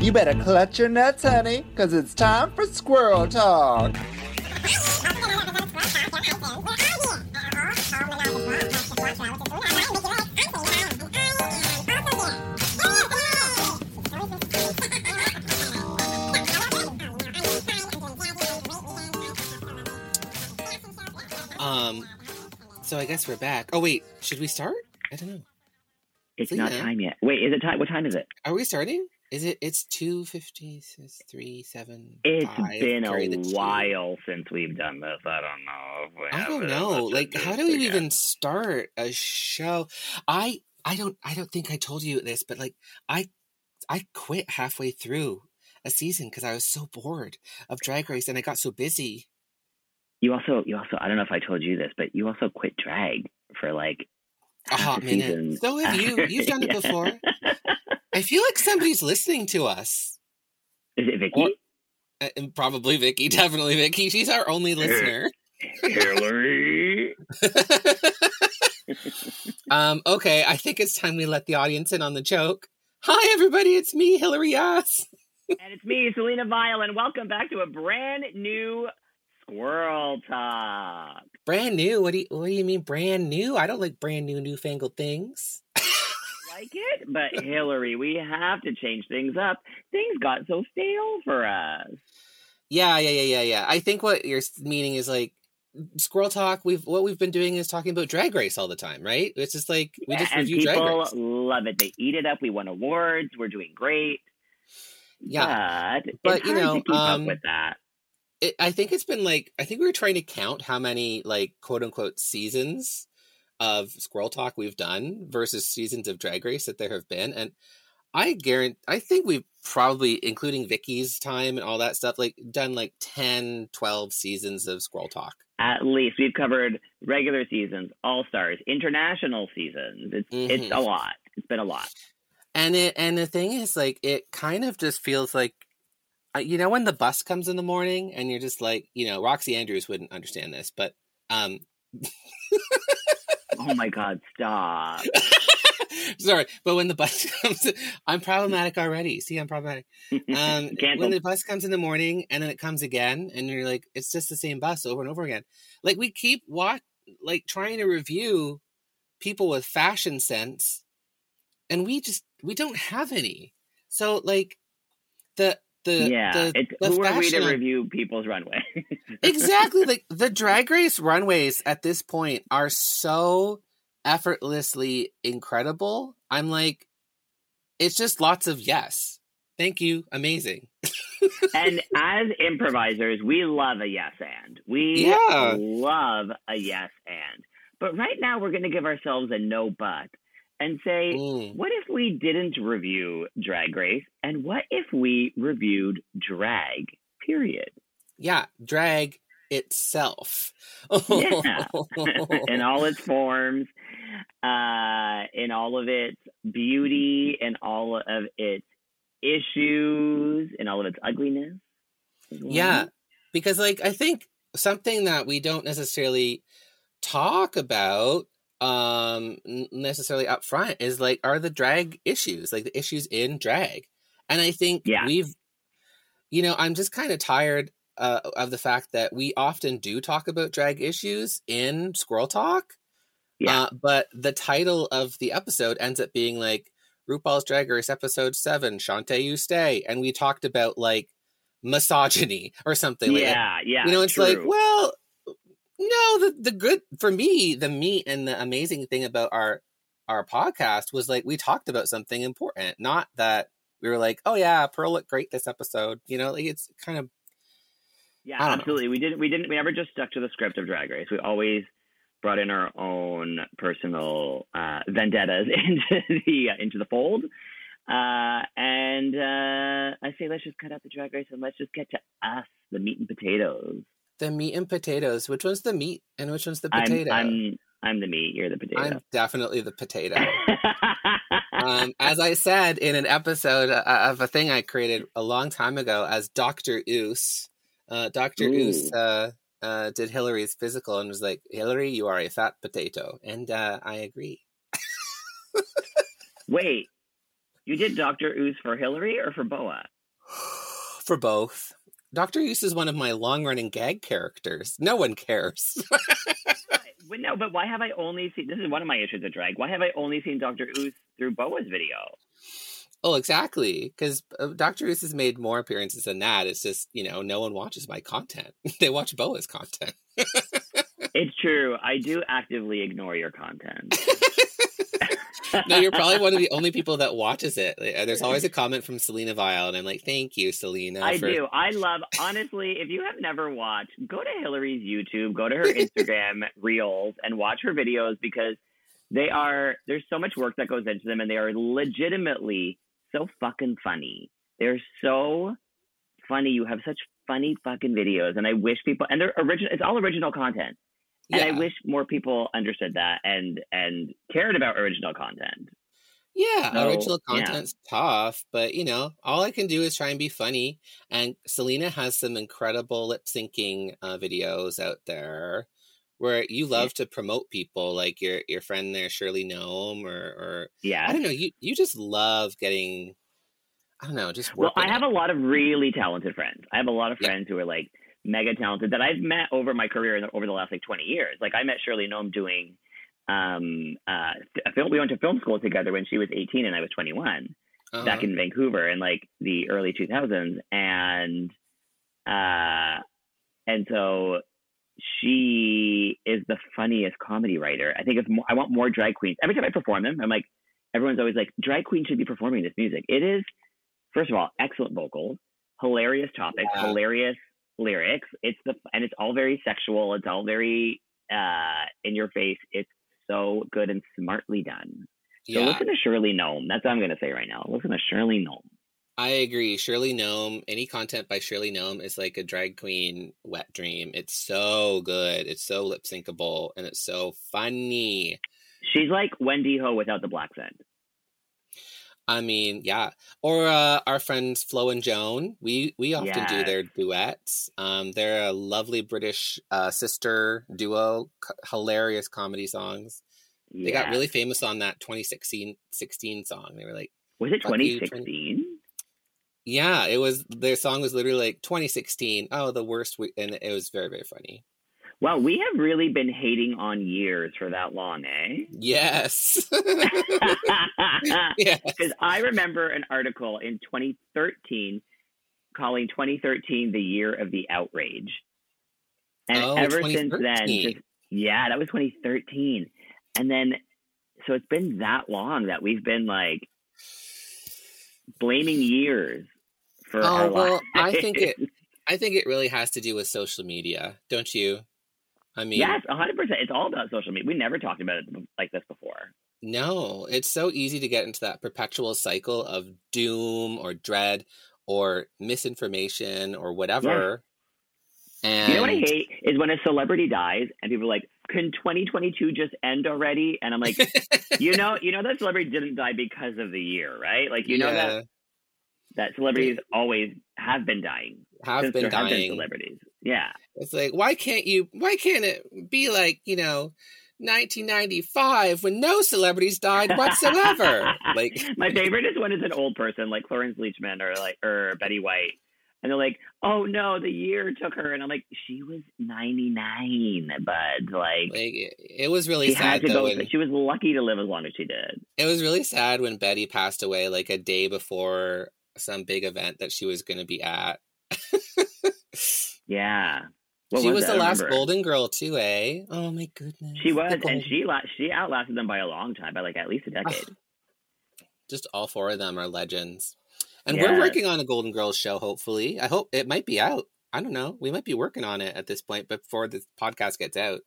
You better clutch your nuts, honey, because it's time for squirrel talk. Um, so I guess we're back. Oh wait, should we start? I don't know. It's Selena? not time yet. Wait, is it time? What time is it? Are we starting? Is it? It's two fifty three seven. It's five, been a the two. while since we've done this. I don't know. I don't know. Like, how do do we again. even start a show? I I don't I don't think I told you this, but like I I quit halfway through a season because I was so bored of Drag Race and I got so busy. You also, you also. I don't know if I told you this, but you also quit drag for like A hot minute. So have you. You've done it Yeah. before. I feel like somebody's listening to us. Is it Vicky? Or- Uh, probably Vicky, definitely Vicky. She's our only listener. Hillary. um, okay, I think it's time we let the audience in on the joke. Hi, everybody, it's me, Hillary Yass. and it's me, Selena Vile, and welcome back to a brand new Squirrel Talk. Brand new? What do you What do you mean brand new? I don't like brand new, newfangled things. Like it, but Hillary, we have to change things up. Things got so stale for us. Yeah, yeah, yeah, yeah, yeah. I think what you're meaning is like Squirrel Talk. We've what we've been doing is talking about Drag Race all the time, right? It's just like we Yeah, just and review Drag people Race. love it. They eat it up. We won awards. We're doing great. Yeah, but, But, you know, um, up with that. It, I think it's been like I think we were trying to count how many like quote unquote seasons of Squirrel Talk we've done versus seasons of Drag Race that there have been, and I guarantee I think we've probably including Vicky's time and all that stuff like done like 10, 12 seasons of Squirrel Talk. At least we've covered regular seasons, all stars, international seasons. It's it's Mhm. a lot. It's been a lot. And it and the thing is like it kind of just feels like you know when the bus comes in the morning and you're just like you know Roxxxy Andrews wouldn't understand this, but um Oh my God! Stop. Sorry, but when the bus comes, I'm problematic already. See, I'm problematic. Um, when the bus comes in the morning and then it comes again, and you're like, it's just the same bus over and over again. Like we keep watch, like trying to review people with fashion sense, and we just we don't have any. So like the the yeah. the, it's, the who are we to review people's runway? exactly like the drag race runways at this point are so effortlessly incredible i'm like it's just lots of yes thank you amazing and as improvisers, we love a yes and. We Yeah. love a yes and. But right now, we're going to give ourselves a no but and say, Mm. what if we didn't review Drag Race? And what if we reviewed drag, period? yeah drag itself Yeah. in all its forms, uh, in all of its beauty, in all of its issues, in all of its ugliness. yeah because like i think something that we don't necessarily talk about um necessarily up front is like are the drag issues like the issues in drag and i think Yeah. we've you know i'm just kind of tired uh, of the fact that we often do talk about drag issues in squirrel talk Yeah. uh, but the title of the episode ends up being like RuPaul's Drag Race episode seven, Shantay You Stay, and we talked about like misogyny or something. like that. yeah, yeah. you know, it's true. like, well, no, the the good for me, the meat and the amazing thing about our our podcast was like we talked about something important, not that we were like, oh yeah, Pearl looked great this episode. You know, like it's kind of Yeah, don't know. absolutely. We didn't. We didn't. We never just stuck to the script of Drag Race. We always brought in our own personal uh, vendettas into the uh, into the fold. Uh, and uh, I say let's just cut out the drag race and let's just get to us, the meat and potatoes. The meat and potatoes. Which one's the meat and which one's the I'm, potato? I'm I'm the meat. You're the potato. I'm definitely the potato. um, as I said in an episode uh, of a thing I created a long time ago as Dr. Oos, uh, Dr. Oos uh, uh, did Hillary's physical and was like, Hillary, you are a fat potato. And uh, I agree. Wait, you did Doctor Ooze for Hillary or for Boa? For both. Dr. Oos is one of my long running gag characters. No one cares. Wait, no, but why have I only seen? This is one of my issues with drag. Why have I only seen Doctor Ooze through Boa's video? oh, exactly. Because uh, Dr. Oos has made more appearances than that. It's just, you know, no one watches my content. they watch Boa's content. It's true. I do actively ignore your content. No, you're probably one of the only people that watches it. Uh, There's always a comment from Selena Vile, and I'm like, thank you, Selena. I for- do. I love, honestly, if you have never watched, go to Hillary's YouTube, go to her Instagram reels, and watch her videos because they are, there's so much work that goes into them, and they are legitimately so fucking funny. They're so funny. You have such funny fucking videos, and I wish people, and they're original, it's all original content. And I wish more people understood that and and cared about original content. Yeah, So, original yeah. content's tough, but you know, all I can do is try and be funny. And Selena has some incredible lip syncing uh, videos out there where you love to promote people, like your your friend there, Shirley Gnome, or or Yeah. I don't know, you you just love getting, I don't know, just Well, I have it. a lot of really talented friends. I have a lot of Yeah. friends who are like mega talented that I've met over my career and over the last like 20 years. Like I met Shirley Gnome doing um uh a film we went to film school together when she was 18 and I was 21 Uh-huh. back in Vancouver in like the early 2000s and uh and so she is the funniest comedy writer. I think if more, I want more drag queens. Every time I perform them, I'm like everyone's always like drag queens should be performing this music. It is first of all excellent vocals, hilarious topics, Yeah. hilarious lyrics. It's the and it's all very sexual. It's all very uh in your face. It's so good and smartly done. So yeah. listen to Shirley Gnome. That's what I'm going to say right now. Listen to Shirley Gnome. I agree. Shirley Gnome, any content by Shirley Gnome is like a drag queen wet dream. It's so good. It's so lip syncable and it's so funny. She's like Wendy Ho without the black scent. I mean, yeah. Or uh, our friends Flo and Joan. We we often do their duets. Um, they're a lovely British uh, sister duo. C- hilarious comedy songs. They got really famous on that 2016 16 song. They were like, Was it 2016? yeah, it was their song was literally like 2016. Oh, the worst, we-, and it was very very funny. Wow, we have really been hating on years for that long, eh? Yes. Because I remember an article in 2013 calling 2013 the year of the outrage. And Oh, ever since then, just, yeah, that was 2013. And then, so it's been that long that we've been like blaming years for our Oh well, lives. I think it. I think it really has to do with social media, don't you? I mean, yes, 100%. It's all about social media. We never talked about it like this before. no, it's so easy to get into that perpetual cycle of doom or dread or misinformation or whatever. And You know what I hate is when a celebrity dies and people are like, "Can 2022 just end already?" And I'm like, you know, you know that celebrity didn't die because of the year, right? Like you know Yeah, that that celebrities always have been dying have since been there have dying. celebrities. Yeah, It's like, why can't you? Why can't it be like you know, 1995 when no celebrities died whatsoever? like, my favorite is when it's an old person like Florence Leachman or like or Betty White, and they're like, "Oh no, the year took her," and I'm like, "She was 99, bud. Like." like it, was really she sad had to though. go. when- She was lucky to live as long as she did. It was really sad when Betty passed away, like a day before some big event that she was going to be at. Yeah. What she was, that? the last. Golden Girl too, eh? Oh my goodness. She was, The and she la- she outlasted them by a long time, by like at least a decade. just all four of them are legends. And we're working on a Golden Girls show. Hopefully, I hope it might be out. I don't know. We might be working on it at this point before this podcast gets out.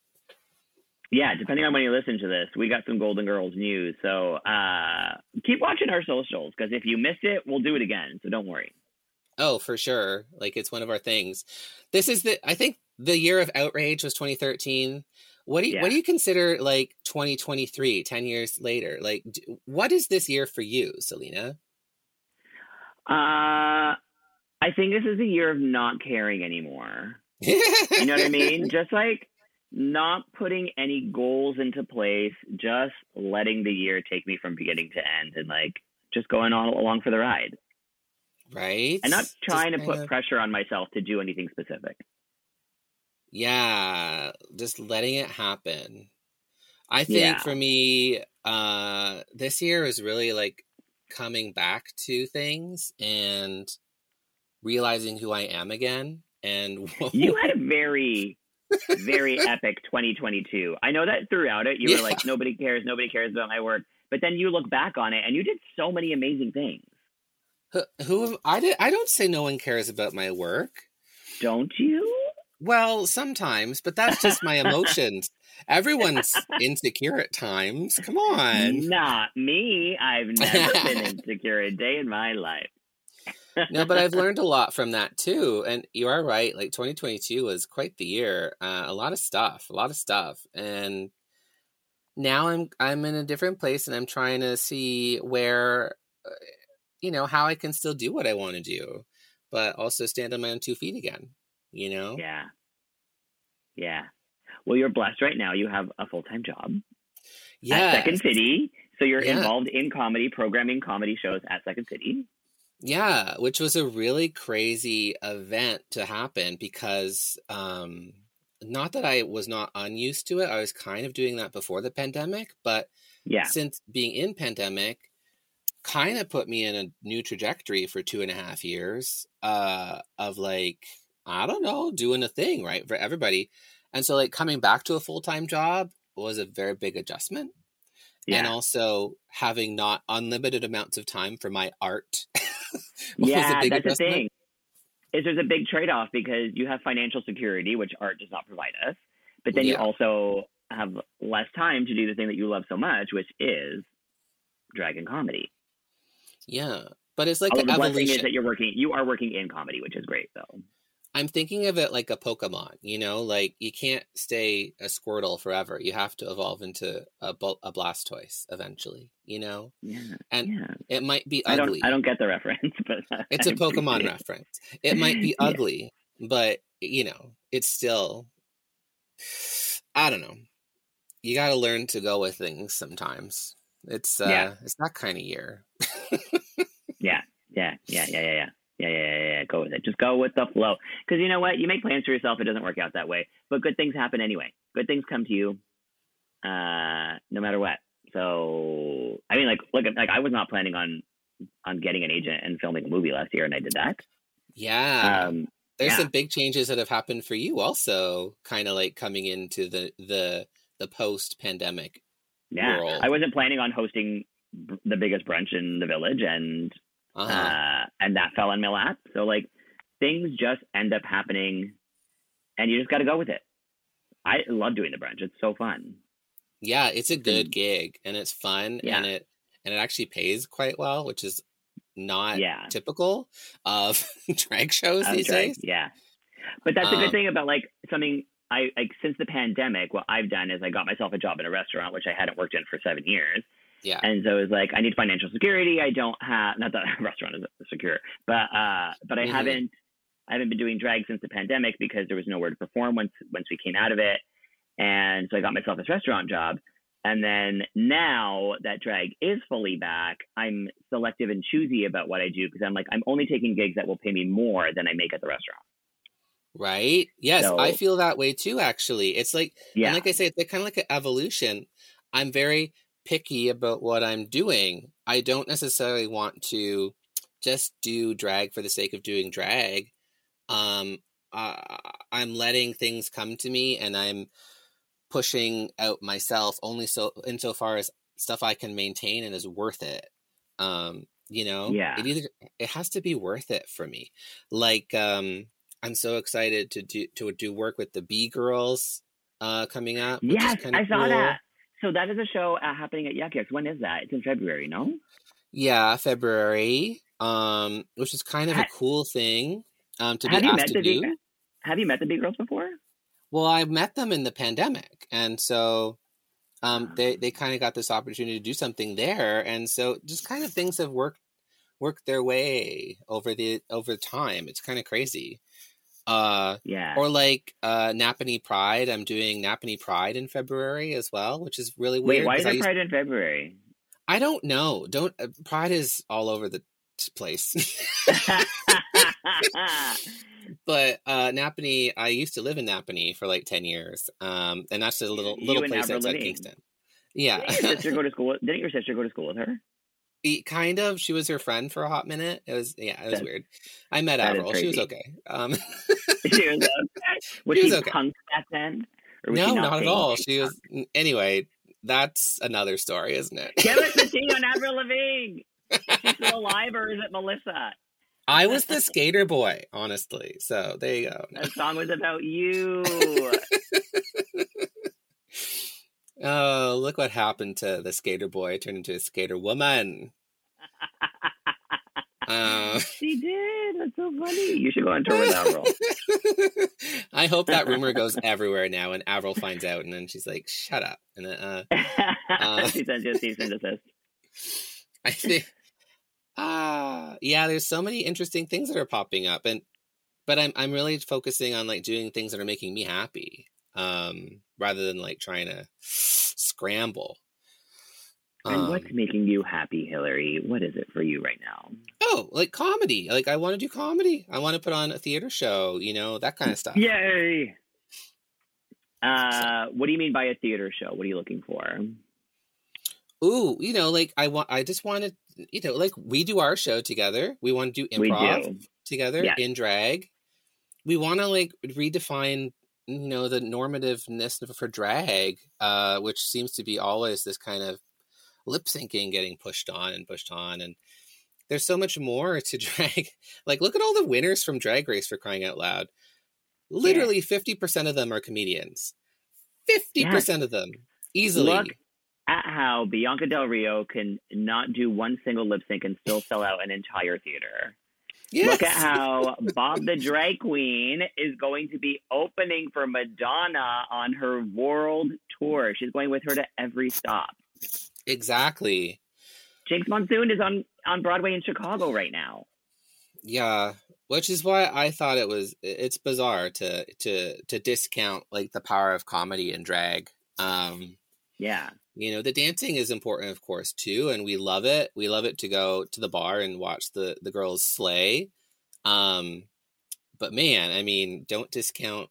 Yeah, depending on when you listen to this, we got some Golden Girls news. So uh, keep watching our socials because if you missed it, we'll do it again. So don't worry. Oh, for sure. Like it's one of our things. This is the I think the year of outrage was 2013. What do you, Yeah. what do you consider like 2023, 10 years later? Like d- what is this year for you, Selena? Uh, I think this is a year of not caring anymore. You know what I mean? Just like not putting any goals into place, just letting the year take me from beginning to end and like just going all along for the ride right? and not Just trying to put kinda- pressure on myself to do anything specific. Yeah, just letting it happen. I think Yeah. for me, uh, this year is really like coming back to things and realizing who I am again. And You had a very, very epic 2022. I know that throughout it, you Yeah. were like, nobody cares, nobody cares about my work. But then you look back on it and you did so many amazing things. Who, who I did, I don't say no one cares about my work. Don't you? Well, sometimes, but that's just my emotions. Everyone's insecure at times. Come on. Not me. I've never been insecure a day in my life. no, but I've learned a lot from that too. And you are right. Like 2022 was quite the year. Uh, a lot of stuff, a lot of stuff. And now I'm I'm in a different place, and I'm trying to see where, uh, you know, how I can still do what I want to do, but also stand on my own two feet again. You know. Yeah. Yeah. Well, you're blessed right now. You have a full time job Yeah. at Second City. So you're Yeah. involved in comedy, programming comedy shows at Second City. Yeah, which was a really crazy event to happen because um not that I was not unused to it. I was kind of doing that before the pandemic, but Yeah. since being in pandemic kind of put me in a new trajectory for two and a half years uh of like i don't know doing a thing right for everybody and so like coming back to a full-time job was a very big adjustment and also having not unlimited amounts of time for my art was yeah, a big that's the thing. Is there's a big trade off because you have financial security, which art does not provide us, but then you also have less time to do the thing that you love so much, which is dragon comedy. Yeah but it's like Although the evolution is that you're working, you are working in comedy, which is great though. I'm thinking of it like a Pokemon, you know, like you can't stay a Squirtle forever. You have to evolve into a, a Blastoise eventually, you know? Yeah, And yeah. it might be I ugly. don't, I don't get the reference, but it's a a Pokemon reference. It might be Yeah. ugly, but, you know, it's still, I don't know. You got to learn to go with things sometimes. It's, uh, Yeah. it's that kind of year. Yeah, yeah, yeah, yeah, yeah, yeah. Yeah, yeah, yeah. Go with it. Just go with the flow. Because you know what? You make plans for yourself. It doesn't work out that way. But good things happen anyway. Good things come to you, uh, no matter what. So, I mean, like, look, like I was not planning on on getting an agent and filming a movie last year, and I did that. Yeah. Um, There's yeah. some big changes that have happened for you also, kind of like coming into the, the, the post pandemic yeah, world. I wasn't planning on hosting the biggest brunch in the village, and uh-huh. uh, and that fell on my lap. So like things just end up happening, and you just got to go with it. I love doing the brunch; it's so fun. Yeah, it's a good gig and it's fun Yeah. and it and it actually pays quite well, which is not Yeah. typical of drag shows was these right, days. Yeah, but that's a Um, good thing about like something. I like since the pandemic, what I've done is I got myself a job in a restaurant, which I hadn't worked in for seven years. Yeah. And so it was like, I need financial security. I don't have, not that a restaurant is secure, but, uh, but I Mhm. haven't, I haven't been doing drag since the pandemic because there was nowhere to perform once, once we came out of it. And so I got myself this restaurant job. And then now that drag is fully back, I'm selective and choosy about what I do because I'm like, I'm only taking gigs that will pay me more than I make at the restaurant. Right? Yes, I feel that way too actually. It's like Yeah. and like I say, it's kind of like an evolution. I'm very picky about what I'm doing. I don't necessarily want to just do drag for the sake of doing drag. Um, uh, I'm letting things come to me, and I'm pushing out myself only so insofar as stuff I can maintain and is worth it. Um, you know, Yeah. it either it has to be worth it for me. Like, um, I'm so excited to do to do work with the B girls uh, coming up. Yes, I saw cool. that. So that is a show uh, happening at Yucks. When is that? It's in February, no? Yeah, February. Um, which is kind of a cool thing. Um, to be have you asked met to the do. big, Have you met the big girls before? Well, I met them in the pandemic, and so um, Ah. they they kind of got this opportunity to do something there, and so just kind of things have worked worked their way over the over time. It's kind of crazy. Uh, Yeah. or like uh, Napanee Pride. I'm doing Napanee Pride in February as well, which is really Wait, weird. why 'cause is used- Pride in February? I don't know. Don't uh, Pride is all over the t- place. but uh Napanee, I used to live in Napanee for like ten years, um, and that's a little little and place outside Lavigne. Kingston. Yeah, Didn't your sister go to school? Didn't your sister go to school with her? Kind of. She was her friend for a hot minute. It was yeah, it was That- weird. I met Avril. She was okay. Um, she was okay. Was She she, was okay. punk back then? No, she not, at all. She was anyway. That's another story, isn't it? Give us the tea on Avril Lavigne. She's still alive, or is it Melissa? I was the skater boy, honestly. So there you go. That song was about you. Oh, look what happened to the skater boy. Turned into a skater woman. Uh, she did. That's so funny. You should go on tour with Avril. I hope that rumor goes everywhere now, and Avril finds out, and then she's like, "Shut up!" And then, uh, Uh. she sends you a cease and desist. I think, ah, yeah. There's so many interesting things that are popping up, and but I'm I'm really focusing on like doing things that are making me happy, um, rather than like trying to scramble. And Um, what's making you happy, Hillary? What is it for you right now? Oh, like comedy. Like I want to do comedy. I want to put on a theater show, you know, that kind of stuff. Yay! Uh, what do you mean by a theater show? What are you looking for? Ooh, you know, like I want I just wanted, you know, like we do our show together. We want to do We improv do. together Yes. in drag. We want to like redefine, you know, the normativeness for drag, uh, which seems to be always this kind of lip syncing getting pushed on and pushed on and there's so much more to drag. Like look at all the winners from Drag Race for crying out loud. Literally 50% of them are comedians. 50% of them easily. Look at how Bianca Del Rio can not do one single lip sync and still sell out an entire theater. Yes. Look at how Bob the Drag Queen is going to be opening for Madonna on her world tour. She's going with her to every stop. Exactly. Jinkx Monsoon is on, on Broadway in Chicago right now. Yeah, which is why I thought it was it's bizarre to to to discount like the power of comedy and drag. Um, Yeah. you know, the dancing is important of course too and we love it. We love it to go to the bar and watch the the girls slay. Um but man, I mean, don't discount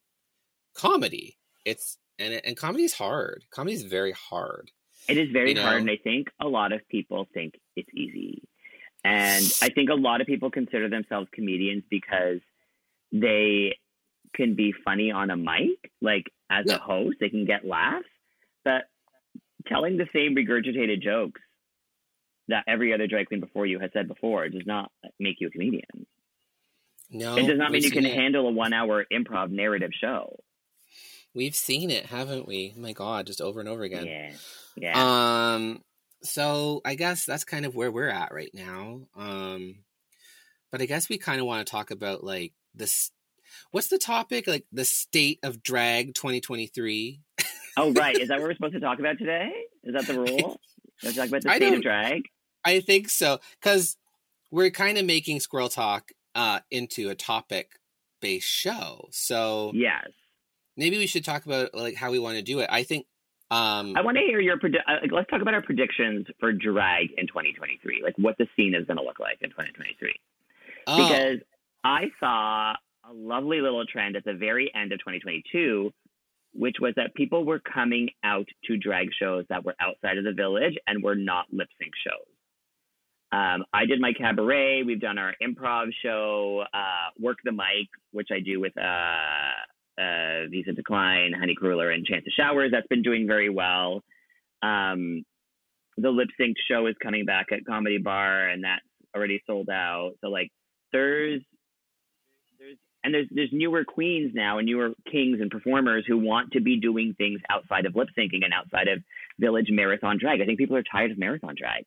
comedy. It's and and comedy is hard. Comedy is very hard. It is very You know? hard, and I think a lot of people think it's easy. And I think a lot of people consider themselves comedians because they can be funny on a mic, like as Yeah. a host, they can get laughs. But telling the same regurgitated jokes that every other drag queen before you has said before does not make you a comedian. No, it does not mean you can it. handle a one hour improv narrative show. We've seen it, haven't we? My God, just over and over again. Yeah. Yeah. Um, so I guess that's kind of where we're at right now. Um, but I guess we kind of want to talk about like this. What's the topic? Like the state of drag 2023. Oh, right. Is that what we're supposed to talk about today? Is that the rule? Let's talk about the I state of drag. I think so because we're kind of making Squirrel Talk uh, into a topic based show. So Yes. maybe we should talk about like how we want to do it. I think. Um, I want to hear your predi- uh, let's talk about our predictions for drag in 2023. Like what the scene is going to look like in 2023. oh, Because I saw a lovely little trend at the very end of 2022, which was that people were coming out to drag shows that were outside of the village and were not lip sync shows. Um, I did my cabaret. We've done our improv show, uh, Work the Mic, which I do with uh, uh, Visa Decline, Honey Crueler, and Chance of Showers. That's been doing very well. Um, the lip sync show is coming back at Comedy Bar, and that's already sold out. So like, there's and there's there's newer queens now and newer kings and performers who want to be doing things outside of lip syncing and outside of village marathon drag. I think people are tired of marathon drag.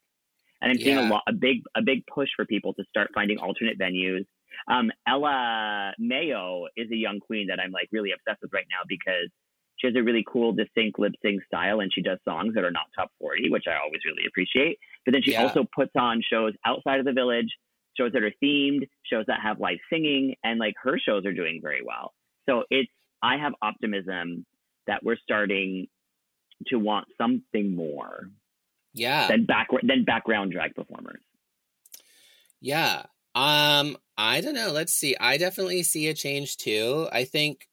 And I'm seeing a lot a big a big push for people to start finding alternate venues. Um, Ella Mayo is a young queen that I'm like really obsessed with right now because she has a really cool distinct lip sync style and she does songs that are not top 40, which I always really appreciate. But then she Yeah. also puts on shows outside of the village, shows that are themed, shows that have live singing, and like her shows are doing very well. So it's I have optimism that we're starting to want something more Yeah. than back than background drag performers. Yeah. Um, I don't know. Let's see. I definitely see a change too. I think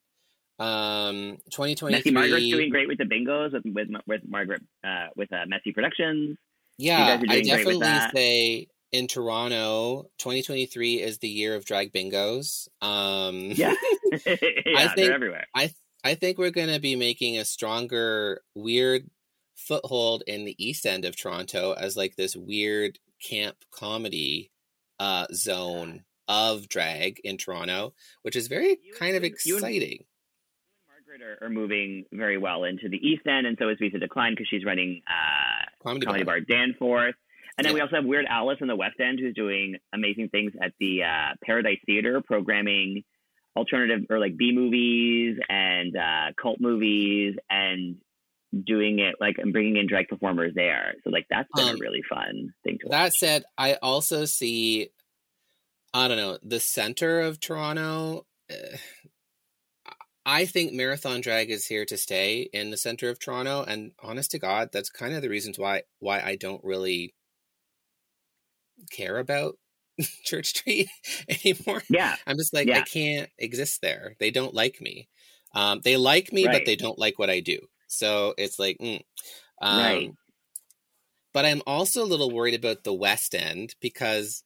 um 2023 Messy Margaret's doing great with the bingos with with, with Margaret uh, with uh, Messy Productions. Yeah, guys are I doing great with definitely say in Toronto, 2023 is the year of drag bingos. Um Yeah, yeah, think- they're everywhere. I th- I think we're going to be making a stronger weird foothold in the east end of Toronto as like this weird camp comedy uh zone of drag in Toronto, which is very You kind of and- you and- exciting. Margaret are, are moving very well into the East End, and so is Visa Decline because she's running uh, Comedy, Comedy bar. Bar Danforth. And then we also have Weird Alice in the West End, who's doing amazing things at the uh, Paradise Theater, programming alternative or like B movies and uh, cult movies, and doing it like and bringing in drag performers there. So like that's been Um, a really fun thing to watch. That said, I also see, I don't know, the center of Toronto. eh, I think marathon drag is here to stay in the center of Toronto, and honest to God, that's kind of the reasons why why I don't really care about Church Street anymore. Yeah, I'm just like I can't exist there. They don't like me. Um, they like me, but they don't like what I do. So it's like, mm. um, Right. But I'm also a little worried about the West End because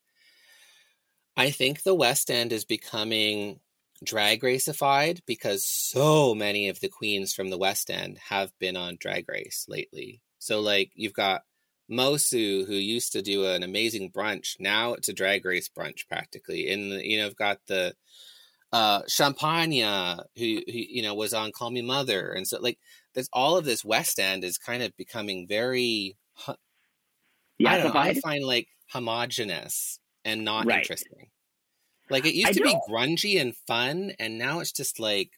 I think the West End is becoming drag racified because so many of the queens from the West End have been on Drag Race lately. So like you've got Mosu who used to do an amazing brunch. Now it's a drag race brunch practically. And you know, I've got the uh Champagne who, who you know was on Call Me Mother. And so like there's all of this West End is kind of becoming very hu- I don't know, I find like homogenous and not Right. interesting. Like it used I to be grungy and fun, and now it's just like,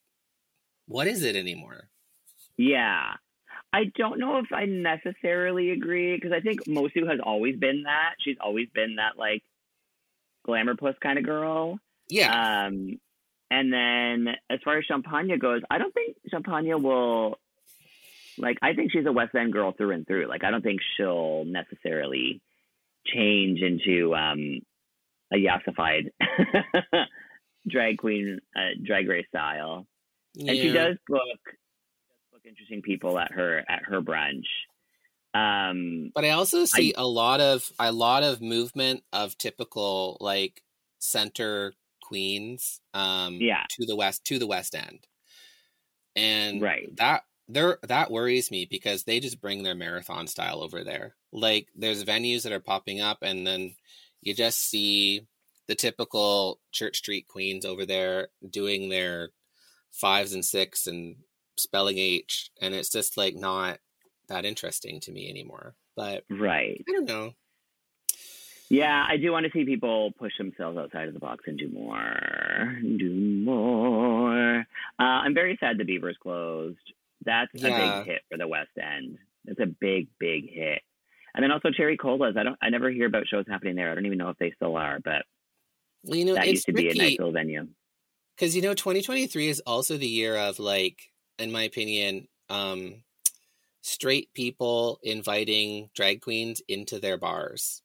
what is it anymore? Yeah. I don't know if I necessarily agree because I think Mosu has always been that. She's always been that like glamour puss kind of girl. Yeah, Um, and then as far as Champagne goes, I don't think Champagne will like I think she's a West End girl through and through. Like I don't think she'll necessarily change into um a yassified drag queen uh, drag race style. yeah. And she does book interesting people at her at her brunch. Um, But I also see a lot of a lot of movement of typical like center queens, um, Yeah. to the west to the West End, and Right. that there that worries me because they just bring their marathon style over there. Like there's venues that are popping up, and then you just see the typical Church Street queens over there doing their fives and six and spelling H, and it's just like not that interesting to me anymore. But right. I don't know. Yeah, I do want to see people push themselves outside of the box and do more. Do more. Uh, I'm very sad the Beaver's closed. That's a big hit for the West End. It's a big, big hit. And then also Cherry Cola's. I don't. I never hear about shows happening there. I don't even know if they still are, but Well, you know, that it's used to be a tricky nice little venue. because you know 2023 is also the year of like, in my opinion, um, straight people inviting drag queens into their bars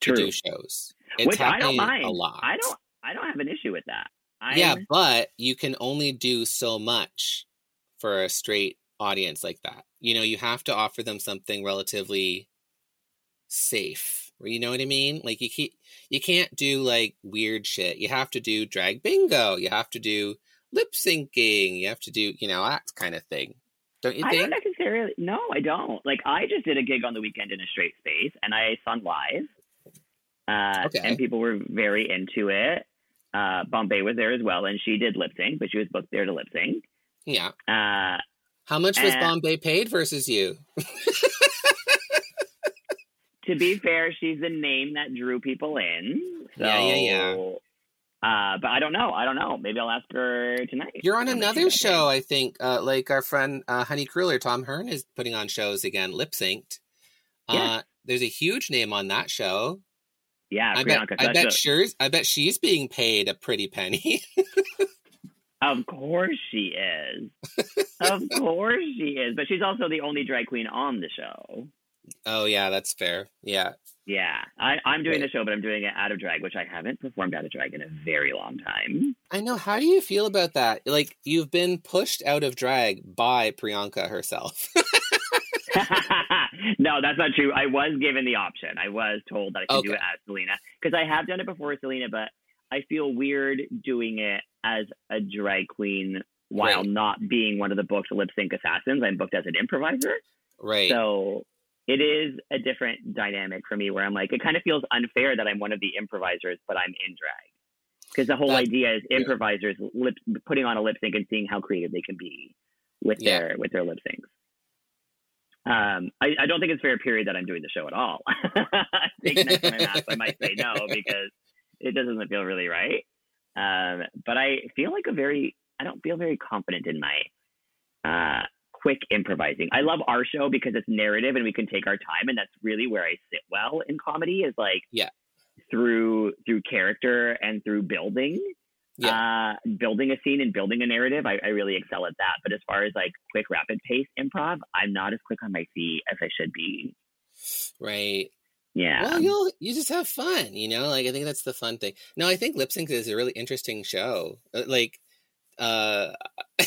to do shows. It's Which I don't happening mind. a lot. I don't. I don't have an issue with that. I'm, Yeah, but you can only do so much for a straight audience like that. You know, you have to offer them something relatively safe. You know what I mean? Like you can't you can't do like weird shit. You have to do drag bingo. You have to do lip syncing. You have to do you know that kind of thing. Don't you I don't think? necessarily. No, I don't. Like I just did a gig on the weekend in a straight space, and I sung live, uh, Okay. and people were very into it. uh, Bombae was there as well, and she did lip sync, but she was booked there to lip sync. Yeah. Uh, How much was Bombae paid versus you? to be fair, she's the name that drew people in. So, Yeah, yeah, yeah. Uh, but I don't know. I don't know. Maybe I'll ask her tonight. You're on how much she another show. I think. Uh, like our friend uh, Honey Crueler, Tom Hearn, is putting on shows again, lip synced. Uh, there's a huge name on that show. Yeah, I bet. I bet. She's. I bet she's being paid a pretty penny. Of course she is. of course she is. But she's also the only drag queen on the show. Oh yeah, that's fair. Yeah. Yeah, I, I'm doing Right. the show, but I'm doing it out of drag, which I haven't performed out of drag in a very long time. I know. How do you feel about that? Like you've been pushed out of drag by Priyanka herself. no, that's not true. I was given the option. I was told that I could do it as Selena because I have done it before Selena, but I feel weird doing it as a drag queen while Right. not being one of the booked lip sync assassins. I'm booked as an improviser. right. So it is a different dynamic for me where I'm like, it kind of feels unfair that I'm one of the improvisers, but I'm in drag. Because the whole That- idea is yeah. improvisers lip, putting on a lip sync and seeing how creative they can be with Yeah. their with their lip syncs. Um, I, I don't think it's fair, period, that I'm doing the show at all. I think next time I'm asked, I might say no because it doesn't feel really right. Um, but I feel like a very, I don't feel very confident in my uh, quick improvising. I love our show because it's narrative and we can take our time, and that's really where I sit well in comedy. Is like Yeah. through through character and through building. Uh, building a scene and building a narrative, I, I really excel at that. But as far as like quick, rapid pace improv, I'm not as quick on my feet as I should be. right. Yeah. Well, you'll you just have fun, you know. Like I think that's the fun thing. No, I think lip sync is a really interesting show. Uh, Like, uh,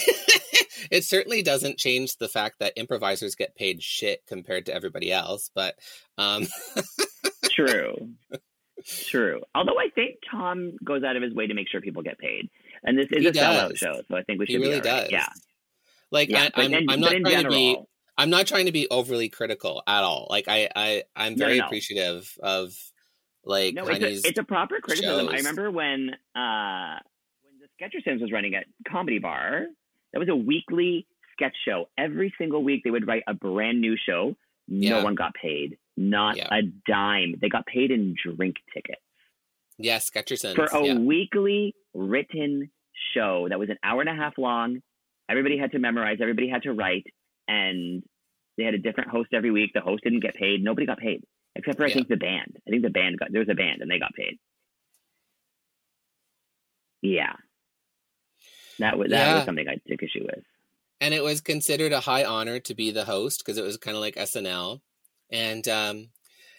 it certainly doesn't change the fact that improvisers get paid shit compared to everybody else. But um, True. True. Although I think Tom goes out of his way to make sure people get paid, and this is He a sellout does. show, so I think we should He really be all right. does. Yeah. like Yeah. I, I'm not in trying to be. I'm not trying to be overly critical at all. Like I, I I'm very no. appreciative of like No, it's a, it's a proper criticism. I remember when uh, when the Sketchersons was running at Comedy Bar. That was a weekly sketch show. Every single week they would write a brand new show. No Yeah. one got paid. Not Yeah. a dime. They got paid in drink tickets yeah, Sketchersons. for a yeah. weekly written show that was an hour and a half long. Everybody had to memorize. Everybody had to write, and they had a different host every week. The host didn't get paid. Nobody got paid except for I think the band. I think the band got there was a band and they got paid. Yeah, that was that Yeah. was something I took issue with. and it was considered a high honor to be the host because it was kind of like SNL. And um,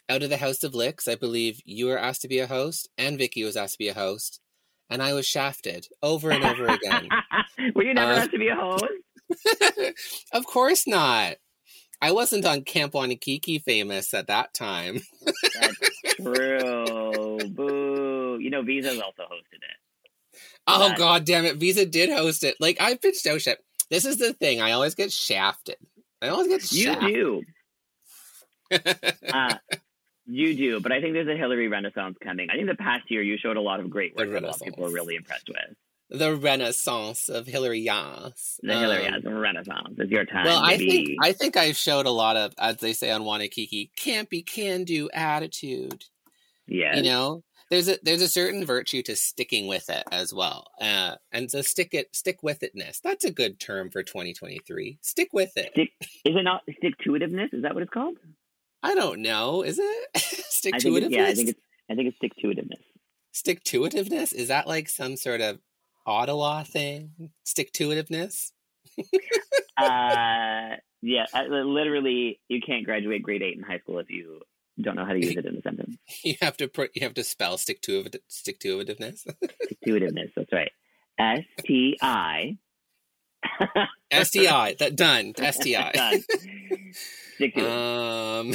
out of the House of Licks, I believe you were asked to be a host, and Vicky was asked to be a host, and I was shafted over and over again. Were you never Uh, asked to be a host? of course not. I wasn't on Camp Wannakiki famous at that time. That's true. Boo. You know, Visa's also hosted it. Oh That- god damn it, Visa did host it. Like I've pitched out shit. This is the thing. I always get shafted. I always get You shafted. do. Uh, you do, but I think there's a Hillary Renaissance coming. I think the past year you showed a lot of great work that a lot of people were Renaissance. really impressed with. the renaissance of Hillary Yas. The Hillary Um, has a Renaissance. is your time. Well, I think I think I've showed a lot of, as they say on Wannakiki, campy can do attitude. Yeah, You know, there's a there's a certain virtue to sticking with it as well, uh, and so stick it stick with itness. That's a good term for 2023. Stick with it. Stick, is it not stick to itiveness? Is that what it's called? I don't know. Is it stick to think it, yeah, I think it's I think it's stick to itiveness. Stick to itiveness is that like some sort of Ottawa thing? Stick to itiveness. uh, yeah, literally, you can't graduate grade eight in high school if you don't know how to use it in a sentence. You have to put you have to spell stick to stick to itiveness. Stick to itiveness. That's right. S T I. STI. That done. STI. Done. Stick to it. Um,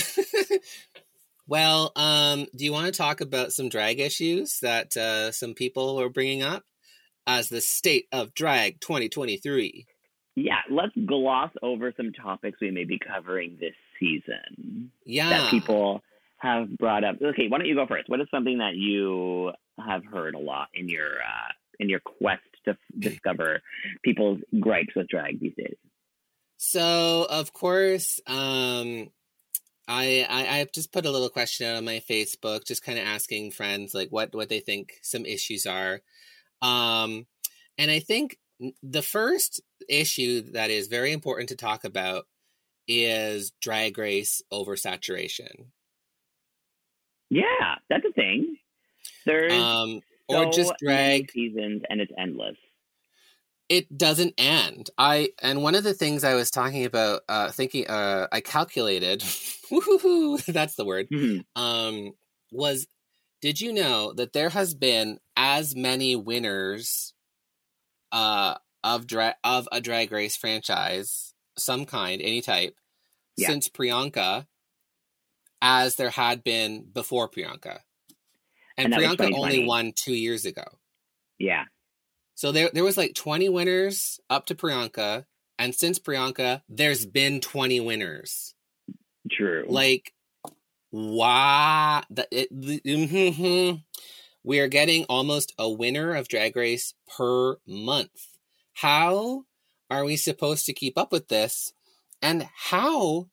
well, um, do you want to talk about some drag issues that uh, some people are bringing up as the state of drag 2023? Yeah, let's gloss over some topics we may be covering this season Yeah, that people have brought up. Okay, why don't you go first? What is something that you have heard a lot in your uh, in your quest to f- discover people's gripes with drag these days? So of course, um, I, I I just put a little question out on my Facebook, just kind of asking friends like what what they think some issues are, um, and I think the first issue that is very important to talk about is drag race oversaturation. Yeah, that's a thing. There's Um, so or just many drag seasons, and it's endless. it doesn't end. I and one of the things I was talking about, uh, thinking, uh, I calculated, that's the word. Mhm. Um, was did you know that there has been as many winners, uh, of drag of a drag race franchise, some kind, any type, Yeah. since Priyanka, as there had been before Priyanka, and, And Priyanka only won two years ago. Yeah, So there there was like 20 winners up to Priyanka, and since Priyanka, there's been 20 winners. true. Like wow, the, it, the- we are getting almost a winner of Drag Race per month. How are we supposed to keep up with this? And how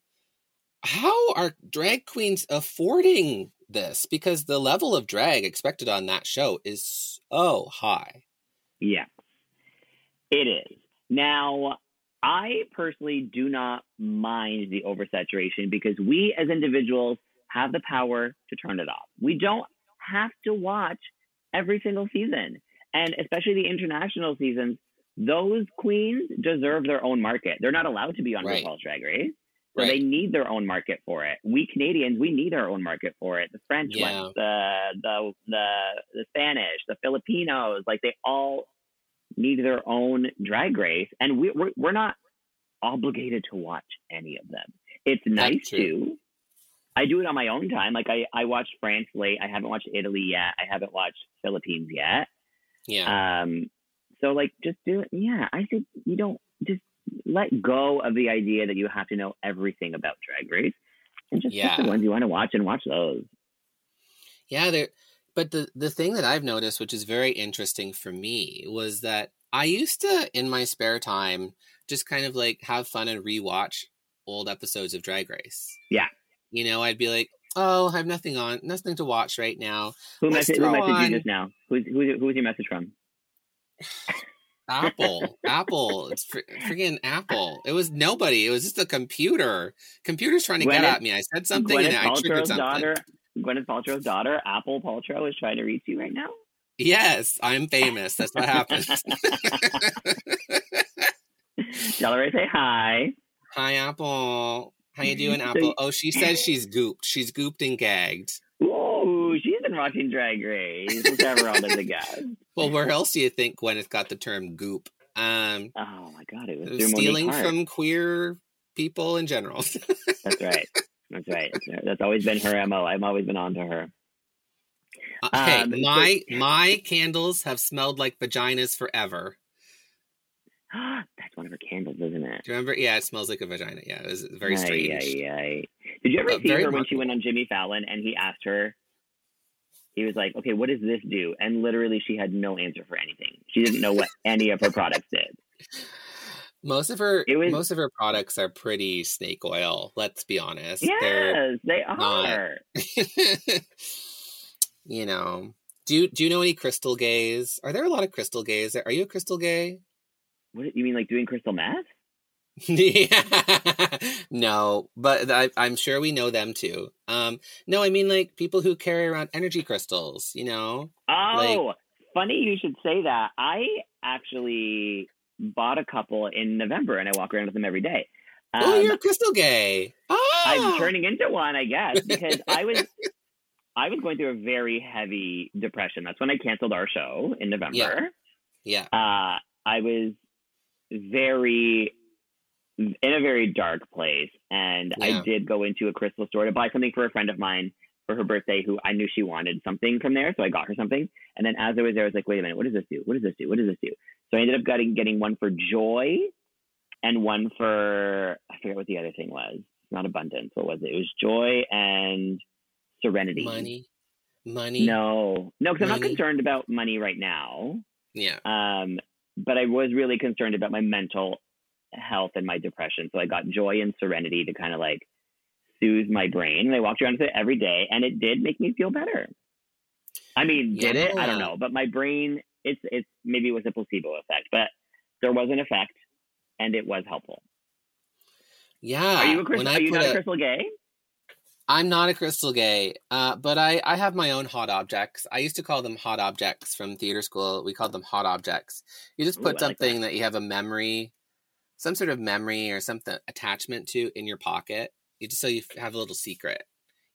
how are drag queens affording this? Because the level of drag expected on that show is so high. Yeah, it is. Now, I personally do not mind the oversaturation because we as individuals have the power to turn it off. We don't have to watch every single season. And especially the international seasons, those queens deserve their own market. They're not allowed to be on Right. RuPaul's Drag Race. So Right. they need their own market for it. We Canadians, we need our own market for it. The French Yeah. ones, the the the the Spanish, the Filipinos, like they all need their own drag race, and we, we're we're not obligated to watch any of them. It's nice to. I do it on my own time. Like I I watched France late. I haven't watched Italy yet. I haven't watched Philippines yet. Yeah. Um, so like, just do it. Yeah, I think you don't just let go of the idea that you have to know everything about Drag Race, and just pick Yeah. the ones you want to watch and watch those. Yeah, there. But the the thing that I've noticed, which is very interesting for me, was that I used to, in my spare time, just kind of like have fun and rewatch old episodes of Drag Race. Yeah. You know, I'd be like, "Oh, I have nothing on, nothing to watch right now." Who Let's who messaged on- you just now? Who's who, who was your message from? Apple, Apple, it's fr- friggin' Apple. It was nobody. It was just a computer. Computer's trying to get at me. I said something Gwyneth and I triggered something. daughter. Gwyneth Paltrow's daughter, Apple Paltrow, is trying to reach you right now. Yes, I'm famous. That's what happens. I say hi. Hi, Apple. How you doing, Apple? Oh, she says she's gooped. She's gooped and gagged. Ooh, she's been watching Drag Race. Whichever as a guest. Well, where else do you think Gwyneth got the term goop? Um, Oh my god, it was stealing from queer people in general. That's right. That's right. That's, always been her mo. I've always been on to her. Uh, hey, Um, so- my my candles have smelled like vaginas forever. That's one of her candles, isn't it? Do you remember? Yeah, it smells like a vagina. Yeah, it was very strange. ay, ay. Did you ever Uh, see her when she went on Jimmy Fallon and he asked her? He was like, "Okay, what does this do?" And literally, she had no answer for anything. She didn't know what any of her products did. Most of her It was- most of her products are pretty snake oil. Let's be honest. They're Yes, they not- are. you know. Do you do you know any crystal gays? Are there a lot of crystal gays? Are you a crystal gay? What you mean, like doing crystal meth? Yeah. no, but I, I'm sure we know them too. Um, no, I mean like people who carry around energy crystals. You know. Oh, funny you should say that. I actually bought a couple in November, and I walk around with them every day. oh, Um, you're a crystal gay. Oh, I'm turning into one, I guess, because I was I was going through a very heavy depression. That's when I canceled our show in November. Yeah. Uh, I was very in a very dark place, and Yeah. I did go into a crystal store to buy something for a friend of mine for her birthday, who I knew she wanted something from there, so I got her something. And then as I was there, I was like, "Wait a minute, what does this do? What does this do? What does this do?" So I ended up getting getting one for joy, and one for I forget what the other thing was. Not abundance. What was it? It was joy and serenity. Money. Money. No, no, because I'm not concerned about money right now. Yeah. Um, but I was really concerned about my mental health and my depression. So I got joy and serenity to kind of like soothe my brain. And I walked around with it every day, and it did make me feel better. I mean, did it? I don't know, but my brain, it's it's maybe it was a placebo effect, but there was an effect, and it was helpful. Yeah. Are you a crystal? Are you not a a- crystal gay? I'm not a crystal gay, uh, but I, I have my own hot objects. I used to call them hot objects from theater school. We called them hot objects. You just Ooh, put like something that. that. you have a memory, some sort of memory or something attachment to in your pocket. You just so you have a little secret.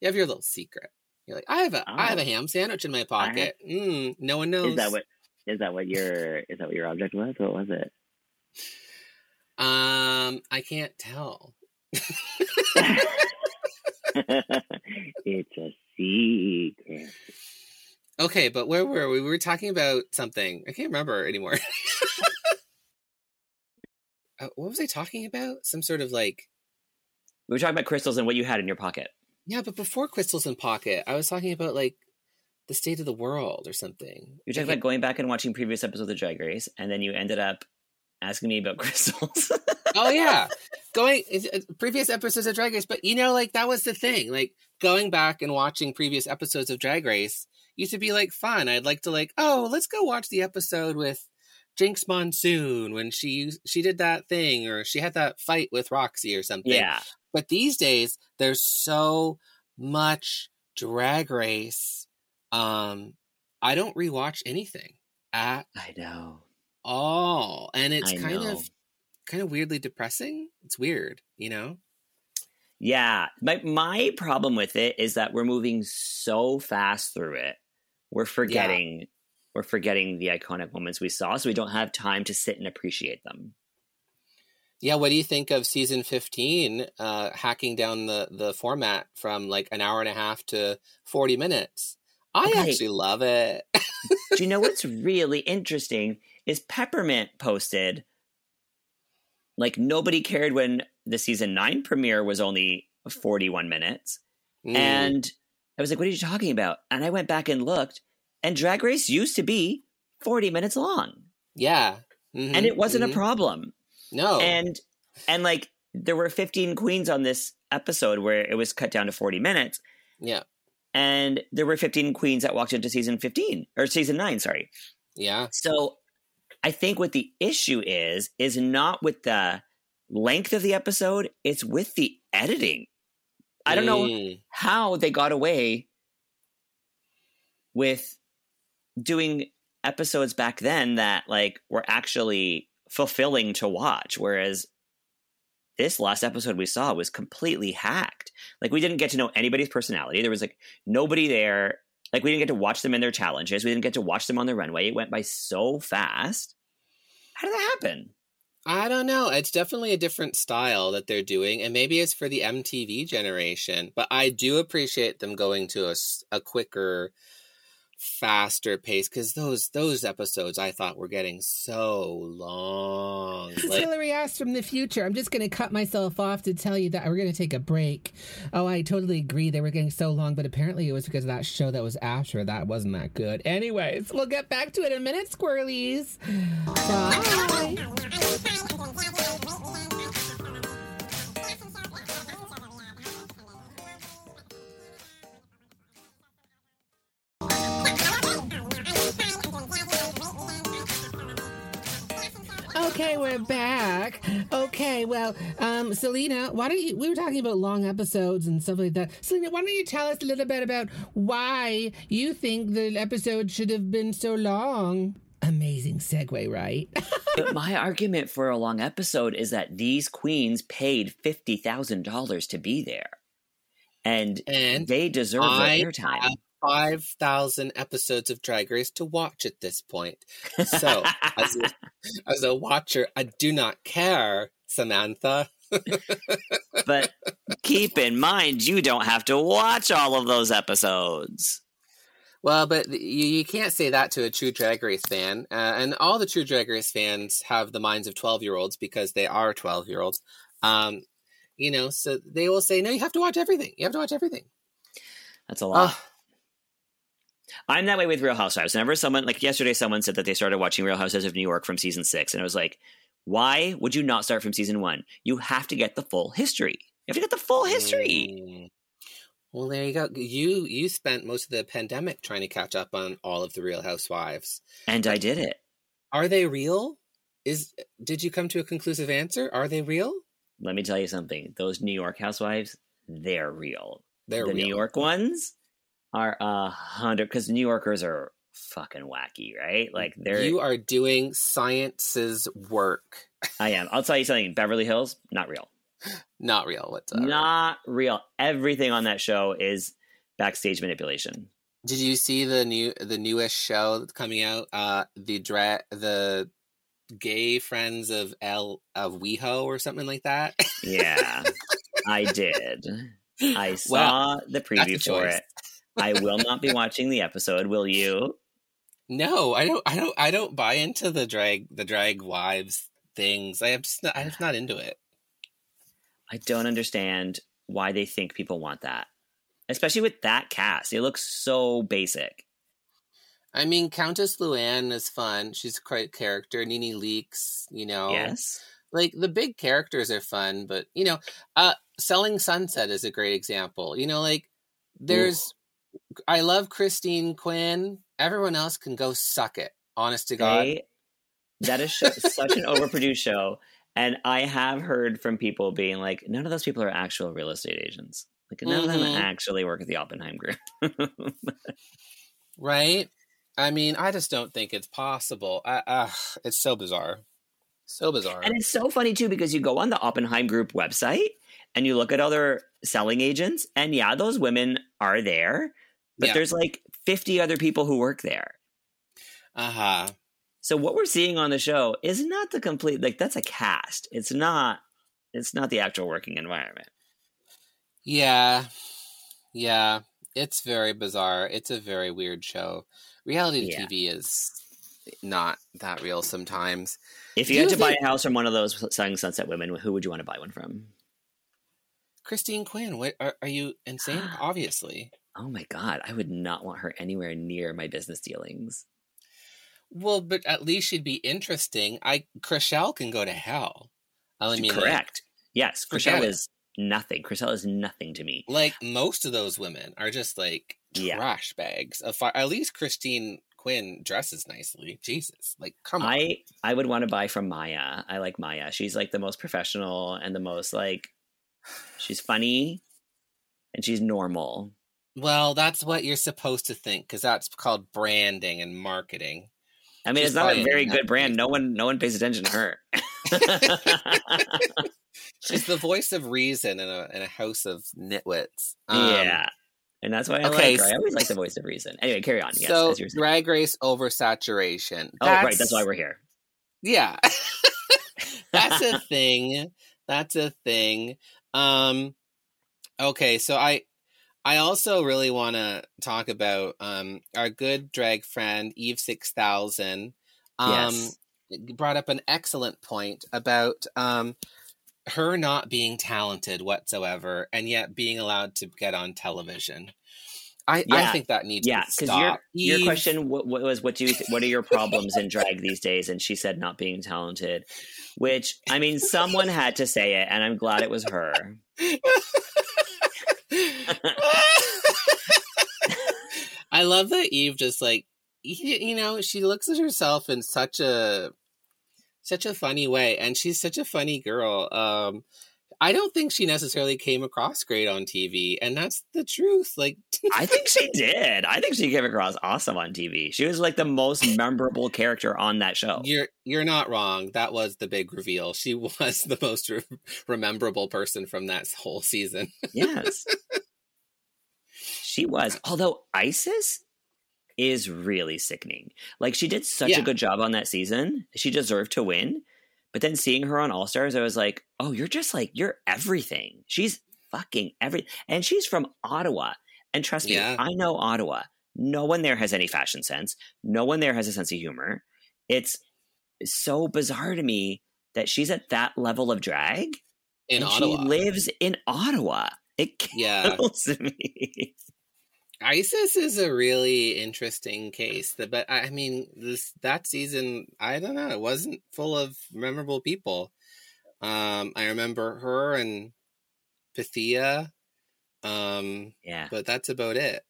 You have your little secret. You're like, I have a I have a Oh. ham sandwich in my pocket. Mm, no one knows. Is that what? Is that what your is that what your object was? What was it? Um, I can't tell. it's a secret. Okay, but where were we? We were talking about something. I can't remember anymore. uh, what was I talking about? Some sort of like We were talking about crystals and what you had in your pocket. yeah, but before crystals in pocket, I was talking about like the state of the world or something. You were talking about going back and watching previous episodes of Drag Race, and then you ended up asking me about crystals. oh yeah, going uh, previous episodes of Drag Race, but you know, like that was the thing. Like going back and watching previous episodes of Drag Race used to be like fun. I'd like to like, oh, let's go watch the episode with Jinkx Monsoon when she she did that thing or she had that fight with Roxxxy or something. yeah. But these days, there's so much Drag Race. Um, I don't rewatch anything at I know. all, and it's I kind know. of kind of weirdly depressing. It's weird, you know. Yeah. My my problem with it is that we're moving so fast through it. We're forgetting we're forgetting the iconic moments we saw, so we don't have time to sit and appreciate them. Yeah, what do you think of season 15 uh hacking down the the format from like an hour and a half to 40 minutes? I Okay. actually love it. Do you know what's really interesting is Peppermint posted like nobody cared when the season 9 premiere was only 41 minutes. Mm. And I was like, what are you talking about? And I went back and looked, and Drag Race used to be 40 minutes long. yeah. Mhm, And it wasn't mhm. a problem. No. And and like there were 15 queens on this episode where it was cut down to 40 minutes. yeah. And there were 15 queens that walked into season 15 or season 9, sorry. Yeah. So I think what the issue is is not with the length of the episode, it's with the editing. I don't know Mm. how they got away with doing episodes back then that like were actually fulfilling to watch whereas this last episode we saw was completely hacked. Like we didn't get to know anybody's personality. There was like nobody there. Like we didn't get to watch them in their challenges. We didn't get to watch them on the runway. It went by so fast. How did that happen? I don't know. It's definitely a different style that they're doing, and maybe it's for the MTV generation. But I do appreciate them going to a quicker, faster pace because those those episodes I thought were getting so long. Like, Hillary asked from the future. I'm just going to cut myself off to tell you that we're going to take a break. Oh, I totally agree. They were getting so long, but apparently it was because of that show that was after that wasn't that good. Anyways, we'll get back to it in a minute, squirrelies. Bye. Okay, we're back. Okay, well, um, Selena, why don't you? We were talking about long episodes and stuff like that. Selena, why don't you tell us a little bit about why you think the episode should have been so long? Amazing segue, right? but my argument for a long episode is that these queens paid $50,000 to be there. And, And they deserve I their airtime. Have five thousand episodes of Drag Race to watch at this point. So, as a, as a watcher, I do not care, Samantha. but keep in mind, you don't have to watch all of those episodes. Well, but you, you can't say that to a true Drag Race fan. Uh, and all the true Drag Race fans have the minds of 12 year olds because they are 12 year olds. Um, you know, so they will say, no, you have to watch everything. You have to watch everything. That's a lot. Ugh. I'm that way with Real Housewives. Whenever someone, like yesterday, someone said that they started watching Real Housewives of New York from season six, and I was like, why would you not start from season one? You have to get the full history. You have to get the full history. Mm. Well, there you go. You you spent most of the pandemic trying to catch up on all of the Real Housewives, and I did it. Are they real? Is did you come to a conclusive answer? Are they real? Let me tell you something. Those New York Housewives, they're real. They're the real. New York ones are a hundred because New Yorkers are fucking wacky, right? Like they're you are doing science's work. I am. I'll tell you something. Beverly Hills, not real. Not real whatsoever. Not real. Everything on that show is backstage manipulation. Did you see the new the newest show that's coming out? Uh the dra- the gay friends of L of WeHo or something like that. Yeah, I did. I saw Well, the preview for choice. it. I will not be watching the episode. Will you? No, I don't. I don't. I don't buy into the drag the drag wives things. I am just not. I'm just not into it. I don't understand why they think people want that, especially with that cast. It looks so basic. I mean, Countess Luann is fun. She's a great character. NeNe Leakes, you know. Yes. Like the big characters are fun, but you know, uh Selling Sunset is a great example. You know, like there's I love Christine Quinn. Everyone else can go suck it. Honest to God. They, that is such an overproduced show. And I have heard from people being like, none of those people are actual real estate agents. Like, none of Mhm. them actually work at the Oppenheim Group. Right? I mean, I just don't think it's possible. I, uh, it's so bizarre. So bizarre. and it's so funny, too, because you go on the Oppenheim Group website and you look at other selling agents, and yeah, those women are there, but Yeah. there's like 50 other people who work there. Uh huh. So what we're seeing on the show is not the complete like that's a cast. It's not it's not the actual working environment. Yeah. Yeah. It's very bizarre. It's a very weird show. Reality Yeah. TV is not that real sometimes. If you had to buy a house from one of those selling sunset women, who would you want to buy one from? Christine Quinn, what are, are you insane? Obviously. Oh my god, I would not want her anywhere near my business dealings. Well, but at least she'd be interesting. I Chrishell can go to hell. I mean, like- Correct. Yes, Forget Chrishell is nothing. Chrishell is nothing to me. Like, most of those women are just like Yeah. trash bags of fire. At least Christine Quinn dresses nicely. Jesus, like come on. I I would want to buy from Maya. I like Maya. She's like the most professional and the most like she's funny and she's normal. Well, that's what you're supposed to think because that's called branding and marketing. I mean, She's it's not a very good brand. No one, no one pays attention to her. She's the voice of reason in a in a house of nitwits. Um, yeah, and that's why I okay, like her. I always like the voice of reason. Anyway, carry on. Yes, so as you were saying. Drag Race oversaturation. oh, right. That's why we're here. yeah. that's a thing. That's a thing. Um okay, so I I also really want to talk about um our good drag friend Eve 6000 um Yes. brought up an excellent point about um her not being talented whatsoever and yet being allowed to get on television. I, I think that needs Yeah, to because your stop. your question what was what do you th- what are your problems in drag these days? And she said not being talented, which I mean, someone had to say it, and I'm glad it was her. I love that Eve just like you know she looks at herself in such a such a funny way, and she's such a funny girl. Um, I don't think she necessarily came across great on TV, and that's the truth. Like, I think she did. I think she came across awesome on TV. She was like the most memorable character on that show. you're you're not wrong. That was the big reveal. She was the most re- rememberable person from that whole season. Yes. She was. Although Icesis is really sickening. Like she did such Yeah. a good job on that season. She deserved to win. But then seeing her on All Stars, I was like, oh, you're just like, you're everything. She's fucking every and she's from Ottawa. And trust me, I know Ottawa. No one there has any fashion sense. No one there has a sense of humor. It's so bizarre to me that she's at that level of drag In and Ottawa. she lives in Ottawa. It Yeah. kills me. Icesis is a really interesting case. The- But I mean, this that season, I don't know, it wasn't full of memorable people. Um, I remember her and Pythia. Um, Yeah. but that's about it.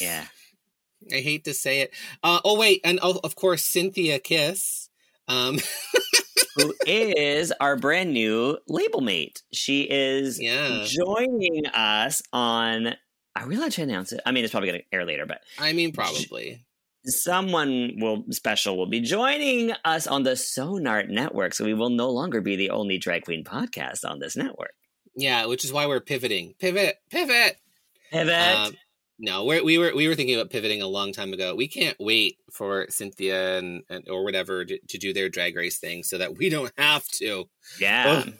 Yeah. I hate to say it. Uh, oh wait, and oh, of course Synthia Kiss. Um, Who is our brand new label mate? She is Yeah. joining us on. Are we allowed to announce it? I mean, it's probably going to air later, but I mean, probably. someone will special will be joining us on the Sonart network, so we will no longer be the only drag queen podcast on this network. Yeah, which is why we're pivoting. Pivot, pivot. Pivot. Um, no, we're, we were we were thinking about pivoting a long time ago. We can't wait for Synthia and, and or whatever to, to do their drag race thing, so that we don't have to. yeah.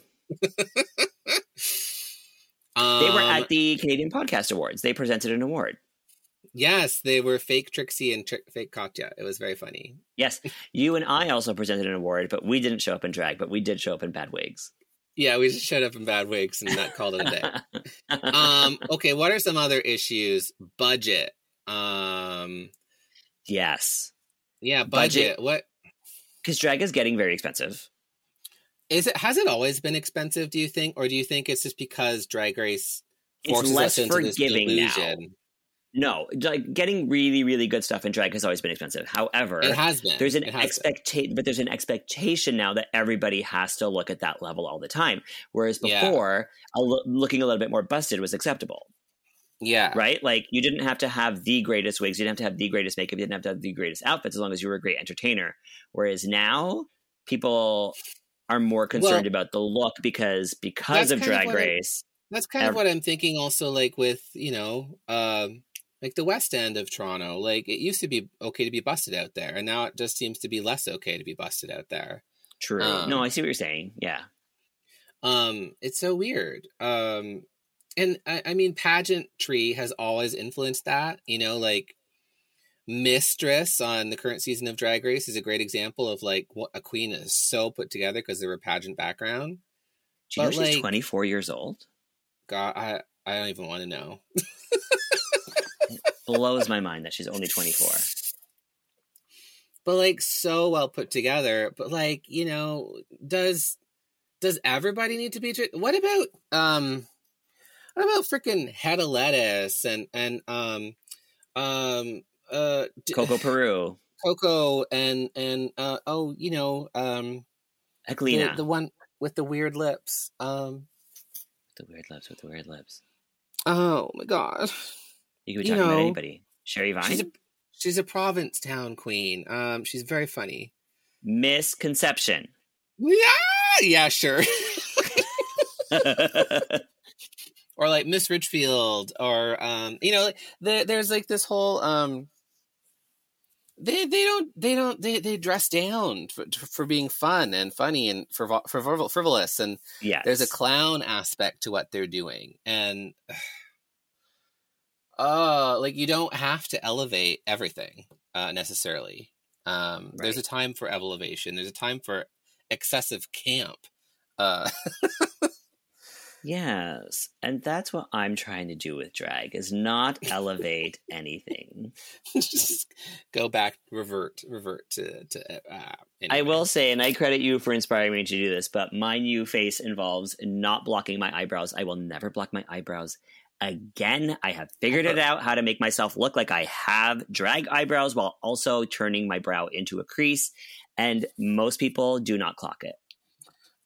Um, They were at the Canadian Podcast Awards. They presented an award. yes, they were fake Trixie and tri- fake Katya. It was very funny. Yes, you and I also presented an award, but we didn't show up in drag, but we did show up in bad wigs. Yeah, we just showed up in bad wigs and that called it a day. um, okay, what are some other issues? Budget. Um, yes, yeah, Budget. budget. What because drag is getting very expensive. Is it? Has it always been expensive? Do you think, or do you think it's just because Drag Race It's forces less us into this forgiving now. delusion? No, like getting really, really good stuff in drag has always been expensive. However, It has been. there's an It has been. expectation, but there's an expectation now that everybody has to look at that level all the time. Whereas Yeah. before, a lo- looking a little bit more busted was acceptable, Yeah, right? Like you didn't have to have the greatest wigs, you didn't have to have the greatest makeup, you didn't have to have the greatest outfits, as long as you were a great entertainer. Whereas now, people are more concerned Well, about the look because because of kind of Drag I- Race. That's kind of what I'm thinking. Also, like with you know, um, like the West End of Toronto. Like it used to be okay to be busted out there, and now it just seems to be less okay to be busted out there. True. Um, no, I see what you're saying. Yeah. Um, it's so weird. Um, and I, I mean, pageantry has always influenced that. You know, like Mistress on the current season of Drag Race is a great example of like what a queen is so put together because of her pageant background. Do you know she's like- 24 years old? God, I I don't even want to know. Blows my mind that she's only 24. but like so well put together but like you know does does everybody need to be what about um what about freaking head of lettuce and and um um uh Coco Peru, coco and and uh oh you know um the, Eglina. the one with the weird lips um the weird lips with the weird lips. oh my god You could be You talking about anybody. Sherry Vine? she's a she's a provincetown queen um she's very funny Misconception. yeah yeah sure or like Miss Richfield, or um, you know, there, there's like this whole um, they they don't they don't they they dress down for, for being fun and funny and for for frivolous, and yes. there's a clown aspect to what they're doing, and uh, like you don't have to elevate everything uh, necessarily. Um, There's a time for elevation. There's a time for excessive camp. Uh, Yes. And that's what I'm trying to do with drag is not elevate anything. just go back, revert, revert to to. Uh, I will say, and I credit you for inspiring me to do this, but my new face involves not blocking my eyebrows. I will never block my eyebrows again. I have figured it out how to make myself look like I have drag eyebrows while also turning my brow into a crease. And most people do not clock it.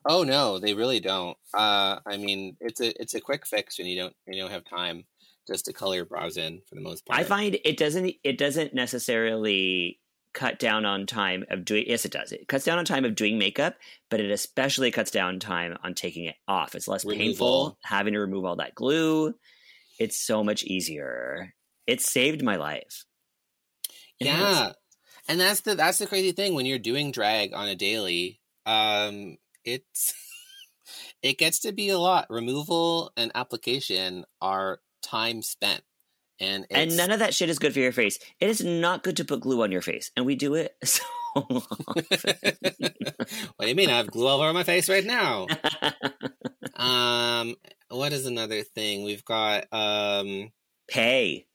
Oh no, they really don't. Uh, I mean, it's a it's a quick fix when you don't you don't have time just to color your brows in for the most part. I find it doesn't it doesn't necessarily cut down on time of doing yes it does it cuts down on time of doing makeup but it especially cuts down time on taking it off it's less Removal. painful having to remove all that glue it's so much easier it saved my life It has. yeah, and that's the that's the crazy thing when you're doing drag on a daily. Um, it's it gets to be a lot. Removal and application are time spent, and and none of that shit is good for your face it is not good to put glue on your face and we do it so what do you mean? I have glue all over my face right now. Um, what is another thing we've got? Um, Pay.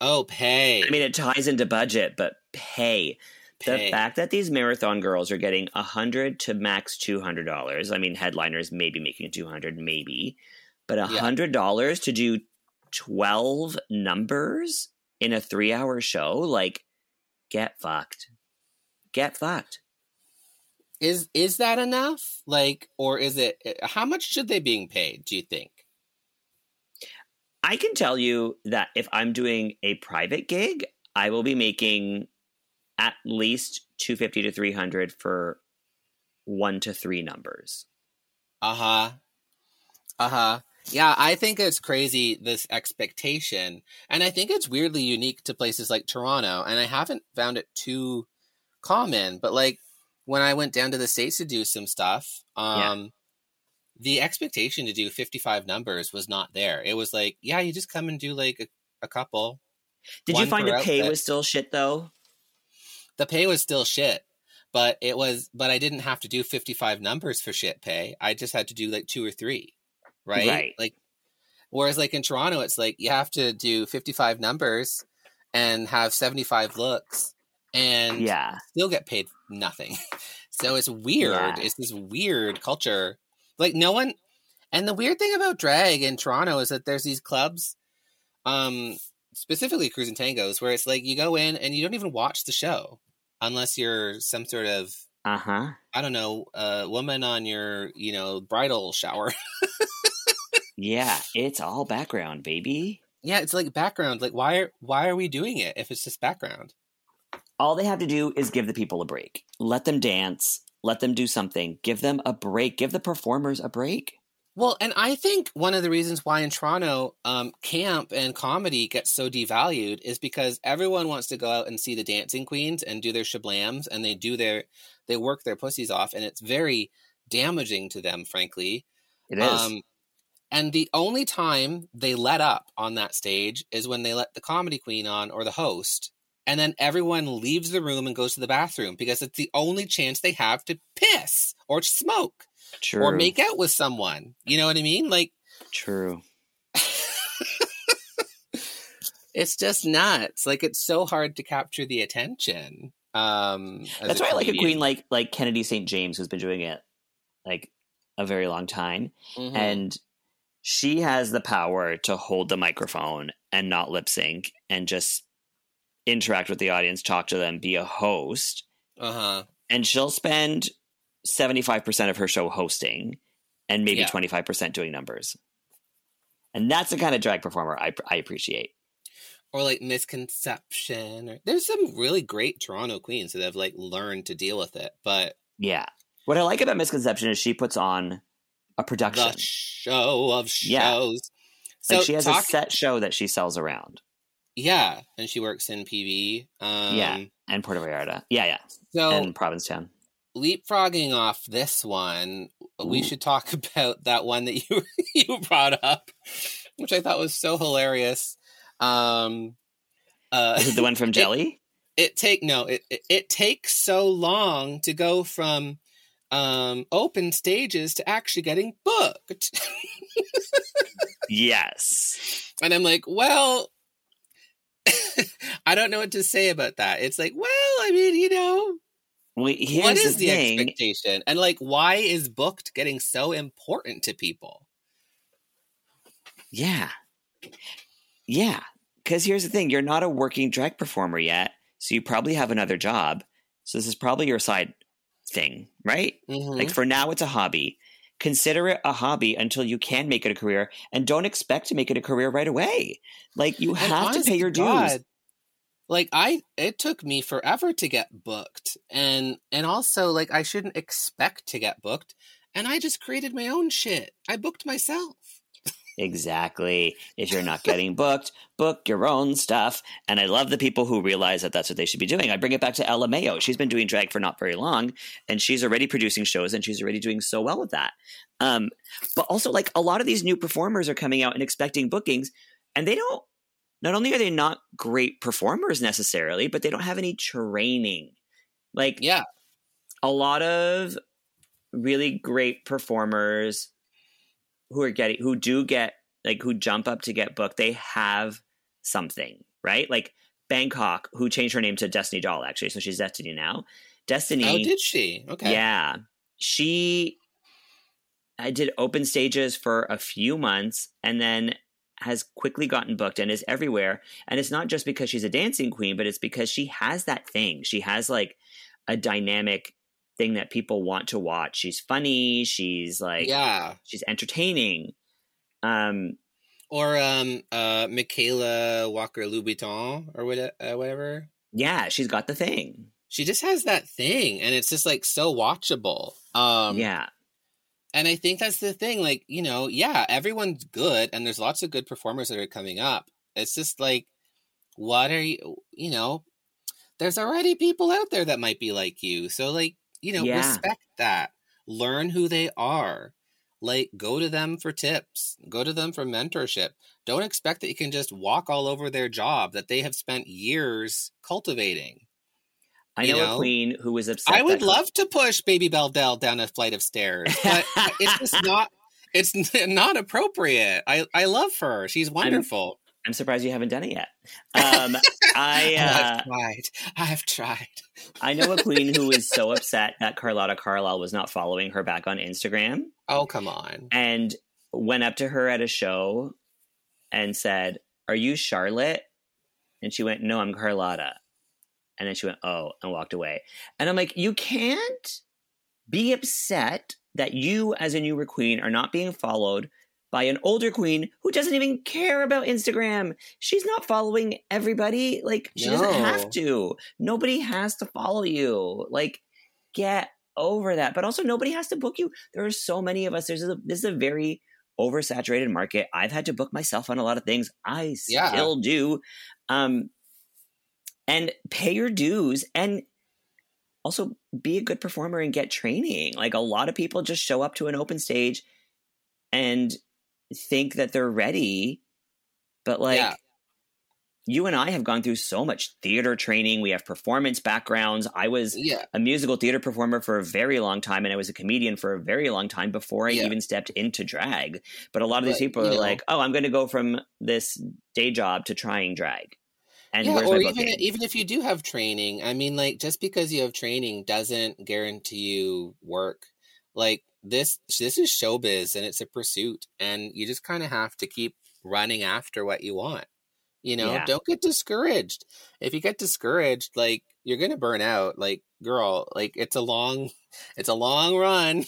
Oh, pay. I mean, it ties into budget, but pay. The fact that these marathon girls are getting a hundred to max two hundred dollars. I mean, headliners maybe making two hundred, maybe, but a hundred dollars to do twelve numbers in a three-hour show, like, get fucked. Get fucked. is is that enough? Like, or is it? How much should they being paid? Do you think? I can tell you that if I'm doing a private gig, I will be making at least 250 to 300 for one to three numbers. Uh huh. Uh huh. Yeah, I think it's crazy this expectation, and I think it's weirdly unique to places like Toronto, and I haven't found it too common. But like when I went down to the states to do some stuff, um, the expectation to do fifty-five numbers was not there. It was like, yeah, you just come and do like a, a couple. Did you find the pay outfit. was still shit though? The pay was still shit, but it was, but I didn't have to do fifty-five numbers for shit pay. I just had to do like two or three, right? Right. Like, whereas like in Toronto, it's like you have to do fifty-five numbers and have seventy-five looks, and Yeah. still get paid nothing. so it's weird. Yeah. It's this weird culture. Like no one and the weird thing about drag in Toronto is that there's these clubs, um, specifically Crews & Tangos, where it's like you go in and you don't even watch the show unless you're some sort of Uh huh. I don't know, uh woman on your, you know, bridal shower. Yeah, it's all background, baby. yeah, it's like background. Like why are why are we doing it if it's just background? All they have to do is give the people a break. Let them dance. Let them do something. Give them a break. Give the performers a break. Well, and I think one of the reasons why in Toronto, um, camp and comedy gets so devalued is because everyone wants to go out and see the dancing queens and do their shablams, and they do their, they work their pussies off, and it's very damaging to them, frankly. It is. Um, and the only time they let up on that stage is when they let the comedy queen on or the host, and then everyone leaves the room and goes to the bathroom because it's the only chance they have to piss or smoke True. or make out with someone. You know what I mean? Like True. it's just nuts. Like it's so hard to capture the attention. Um, That's why I like a queen like like Kennedy St. James, who's been doing it like a very long time, Mhm. and she has the power to hold the microphone and not lip sync and just interact with the audience, talk to them, be a host, uh-huh. and she'll spend seventy five percent of her show hosting and maybe Yeah. twenty five percent doing numbers. And that's the kind of drag performer I, I appreciate. Or like misconception. Or, there's some really great Toronto queens that have like learned to deal with it, but Yeah. What I like about Misconception is she puts on a production. the show of shows. Yeah. So like she has talk- a set show that she sells around. Yeah, and she works in PV. Um, yeah. And Puerto Vallarta. Yeah, yeah. So and Provincetown. Leapfrogging off this one, we should talk about that one that you you brought up, which I thought was so hilarious. Um, uh, Is it the one from Jelly? it take no, it, it it takes so long to go from um open stages to actually getting booked, yes. and I'm like, well. I don't know what to say about that. It's like, well, I mean, you know, Well, here's what is the the, expectation and like why is booked getting so important to people Yeah. Yeah. Because here's the thing you're not a working drag performer yet. So you probably have another job. So this is probably your side thing, right? Mhm. Like for now, it's a hobby. Consider it a hobby until you can make it a career and don't expect to make it a career right away. Like you And have to pay your dues. God, like i it took me forever to get booked and and also like i shouldn't expect to get booked and i just created my own shit i booked myself Exactly. If you're not getting booked, book your own stuff. And I love the people who realize that that's what they should be doing. I bring it back to Ella Mayo. She's been doing drag for not very long, and she's already producing shows, and she's already doing so well with that. Um, but also, like a lot of these new performers are coming out and expecting bookings, and they don't. Not only are they not great performers necessarily, but they don't have any training. Like, yeah a lot of really great performers who are getting who do get like who jump up to get booked they have something, right? Like Bangkok, who changed her name to Destiny Doll, actually, so she's Destiny now. Destiny. Oh, did she? Okay. Yeah, she. I did open stages for a few months, and then has quickly gotten booked and is everywhere. And it's not just because she's a dancing queen, but it's because she has that thing. She has like a dynamic thing that people want to watch. She's funny. She's like, yeah, she's entertaining. Um, or um, uh, Michaela Walker Louboutin or what, uh, whatever. Yeah, she's got the thing. She just has that thing, and it's just like so watchable. Um, yeah, and I think that's the thing. Like, you know, yeah, everyone's good, and there's lots of good performers that are coming up. It's just like, what are you, you know, there's already people out there that might be like you. So, like, you know, Yeah. respect that. Learn who they are. Like, go to them for tips, go to them for mentorship. Don't expect that you can just walk all over their job that they have spent years cultivating. I You know, a queen who was upset. I would love to push Baby Beldell down a flight of stairs, but it's just not. It's not appropriate. I I love her. She's wonderful. I'm surprised you haven't done it yet. Um, I uh, I've tried. I've tried. I know a queen who was so upset that Carlotta Carlisle was not following her back on Instagram. Oh come on. and went up to her at a show and said, Are you Charlotte? And she went, No, I'm Carlotta. And then she went, Oh, and walked away. And I'm like, You can't be upset that you, as a newer queen, are not being followed by an older queen who doesn't even care about Instagram. She's not following everybody. Like, she doesn't have to. Nobody has to follow you. Like, get over that. But also, nobody has to book you. There are so many of us. There's a, this is a very oversaturated market. I've had to book myself on a lot of things. I Yeah. still do. Um, and pay your dues and also be a good performer and get training. Like a lot of people just show up to an open stage and think that they're ready, but like Yeah. you and I have gone through so much theater training. We have performance backgrounds. I was Yeah. a musical theater performer for a very long time and I was a comedian for a very long time before I Yeah. even stepped into drag. But a lot of these people are know- like, "Oh, I'm going to go from this day job to trying drag." And yeah, or even even if you do have training, I mean, like just because you have training doesn't guarantee you work. Like this, this is showbiz, and it's a pursuit, and you just kind of have to keep running after what you want. You know, Yeah. don't get discouraged. If you get discouraged, like you're gonna burn out. Like, girl, like it's a long, it's a long run.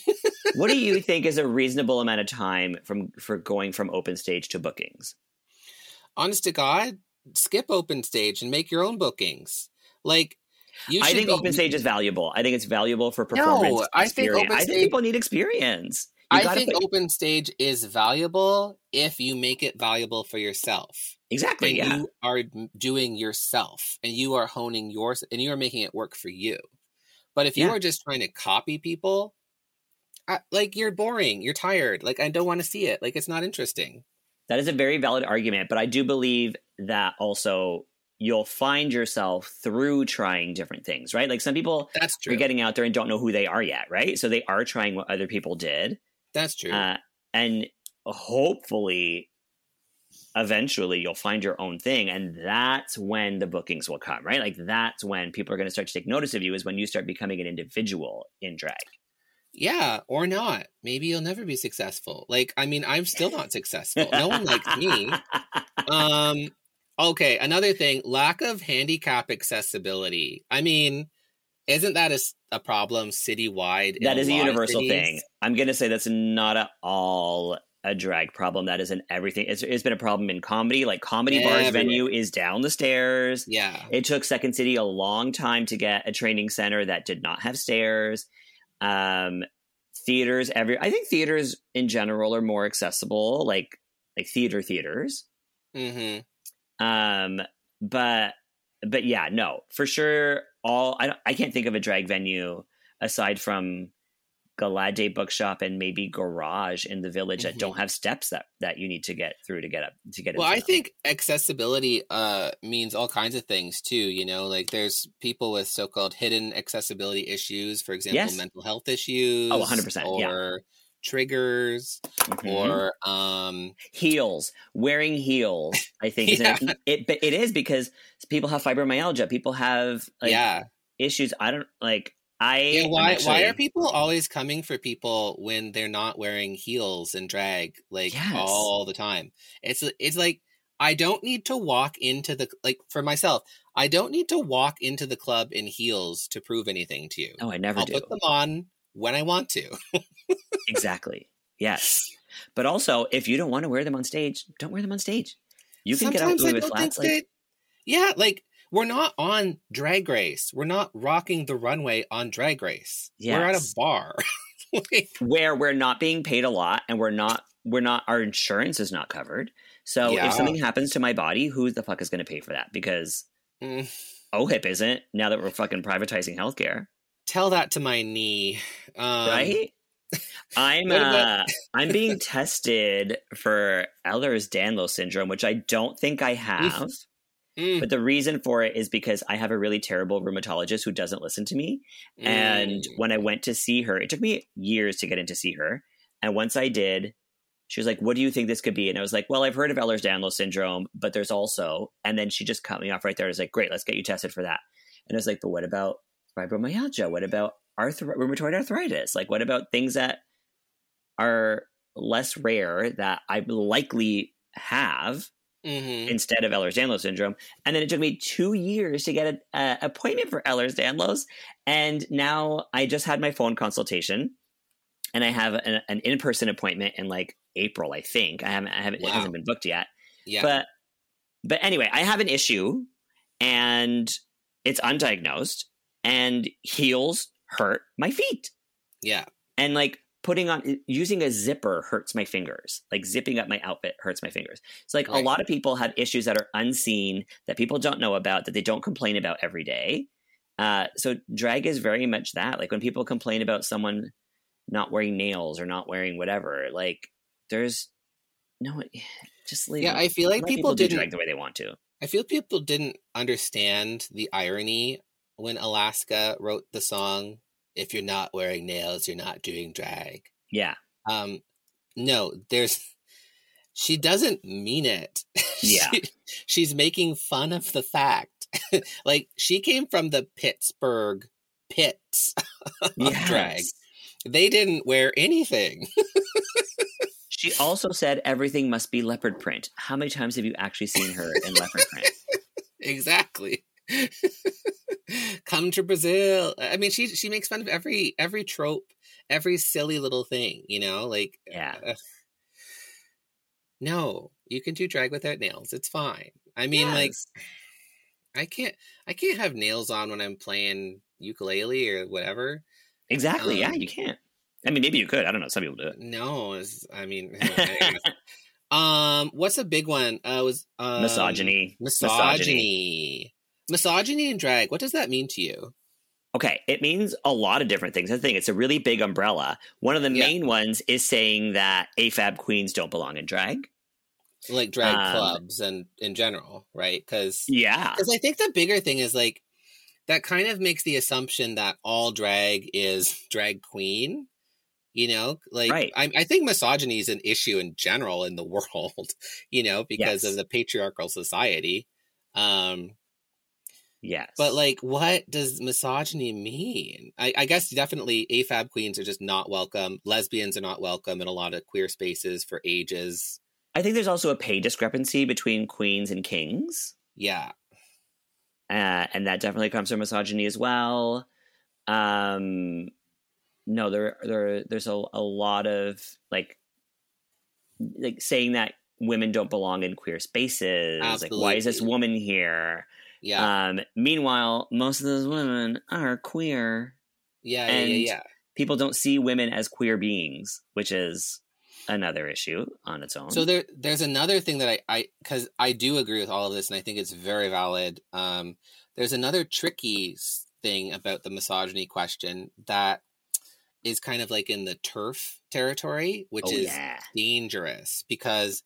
what do you think is a reasonable amount of time from for going from open stage to bookings? Honest to God, skip open stage and make your own bookings. Like, you I think be- open stage is valuable. I think it's valuable for performance. No, I think I think people need experience. You I think put- open stage is valuable if you make it valuable for yourself. exactly. And Yeah. you are doing yourself and you are honing yours and you are making it work for you. But if you Yeah. are just trying to copy people, I, like you're boring, you're tired. Like I don't want to see it. Like it's not interesting. That is a very valid argument, but I do believe that also you'll find yourself through trying different things, right? Like some people That's true. are getting out there and don't know who they are yet, right? So they are trying what other people did. That's true. Uh, and hopefully eventually you'll find your own thing and that's when the bookings will come right like that's when people are going to start to take notice of you is when you start becoming an individual in drag yeah, or not. Maybe you'll never be successful. Like I mean, I'm still not successful. No one likes me. Um okay, another thing, lack of handicap accessibility. I mean, isn't that a problem citywide? in that is a of universal thing i'm going to say that's not at all a drag problem that is an everything it's, it's been a problem in comedy like comedy bars venue is down the stairs Yeah. It took Second City a long time to get a training center that did not have stairs. Um, theaters, every I think theaters in general are more accessible, like like theater theaters. hmm Um, but but yeah, no, for sure. All I don't- I can't think of a drag venue aside from Glad Day Bookshop and maybe Garage in the village that Mhm. don't have steps that that you need to get through to get up to get. Well, I think accessibility uh means all kinds of things too, you know, like there's people with so-called hidden accessibility issues, for example, Yes. mental health issues. Oh, 100%, yeah. Or triggers Mhm. or um heels wearing heels i think Yeah. it but it is because people have fibromyalgia people have like yeah. issues i don't like i Yeah, why why are people always coming for people when they're not wearing heels and drag like Yes. all the time? It's it's like I don't need to walk into the like for myself. I don't need to walk into the club in heels to prove anything to you. No, i never I'll do put them on when I want to. exactly yes but also if you don't want to wear them on stage don't wear them on stage you can Sometimes get out with flats like, yeah, like we're not on Drag Race. We're not rocking the runway on Drag Race. We're at a bar. like, where we're not being paid a lot and we're not we're not our insurance is not covered so Yeah. if something happens to my body who the fuck is going to pay for that because mm, ohip isn't now that we're fucking privatizing healthcare tell that to my knee. Um, right i'm uh i'm being tested for ehlers-danlos syndrome which i don't think i have Mm, but the reason for it is because i have a really terrible rheumatologist who doesn't listen to me And mm. when I went to see her, it took me years to get in to see her. And once I did, she was like, What do you think this could be? And I was like, Well, I've heard of Ehlers Danlos syndrome, but there's also, and then she just cut me off right there. I was like, Great, let's get you tested for that. And I was like, But what about fibromyalgia? What about rheumatoid arthritis? Like, what about things that are less rare that I likely have Mhm. instead of Ehlers-Danlos syndrome. And then it took me two years to get an appointment for Ehlers-Danlos. And now I just had my phone consultation, and I have an, an in-person appointment in like April, I think. I haven't, I haven't, Wow. it hasn't been booked yet. Yeah. But, but anyway, I have an issue, and it's undiagnosed, and heels hurt my feet yeah. and like putting on using a zipper hurts my fingers. Like zipping up my outfit hurts my fingers. It's like a lot of people have issues that are unseen that people don't know about that they don't complain about every day. Uh, so drag is very much that. Like when people complain about someone not wearing nails or not wearing whatever like there's no just leave Yeah, it. I feel like Let people do didn't- drag the way they want to. I feel people didn't understand the irony when Alaska wrote the song "If you're not wearing nails, you're not doing drag." yeah Um, no, there's. She doesn't mean it. Yeah. She- she's making fun of the fact. like she came from the Pittsburgh pits of drag. They didn't wear anything. She also said everything must be leopard print. How many times have you actually seen her in leopard print? exactly. Come to Brazil. I mean, she she makes fun of every every trope, every silly little thing. You know, like Yeah. uh, no, you can do drag without nails. It's fine. I mean, like I can't I can't have nails on when I'm playing ukulele or whatever. exactly. yeah, um, you can't. I mean, maybe you could. I don't know. Some people do it. No, I mean, um, what's a big one? Uh, was um, Misogyny. misogyny, misogyny, and drag. What does that mean to you? Okay, it means a lot of different things. I think it's a really big umbrella. One of the Yeah. main ones is saying that AFAB queens don't belong in drag. Like drag Um, clubs and in general, right? Because Yeah. because I think the bigger thing is like that kind of makes the assumption that all drag is drag queen. You know, like Right. I, I think misogyny is an issue in general in the world. You know, because Yes. of the patriarchal society. Um, Yes. But like, what does misogyny mean? I, I guess definitely AFAB queens are just not welcome. Lesbians are not welcome in a lot of queer spaces for ages. I think there's also a pay discrepancy between queens and kings. Yeah, uh, and that definitely comes from misogyny as well. Um, no, there, there, there's a, a lot of like, like saying that women don't belong in queer spaces. Like, why is this woman here? Yeah, Um, meanwhile, most of those women are queer. yeah, yeah, and yeah, yeah. People don't see women as queer beings, which is another issue on its own. So there, there's another thing that I, I, because I do agree with all of this, and I think it's very valid. Um, there's another tricky thing about the misogyny question that is kind of like in the TERF territory, which oh is yeah, dangerous because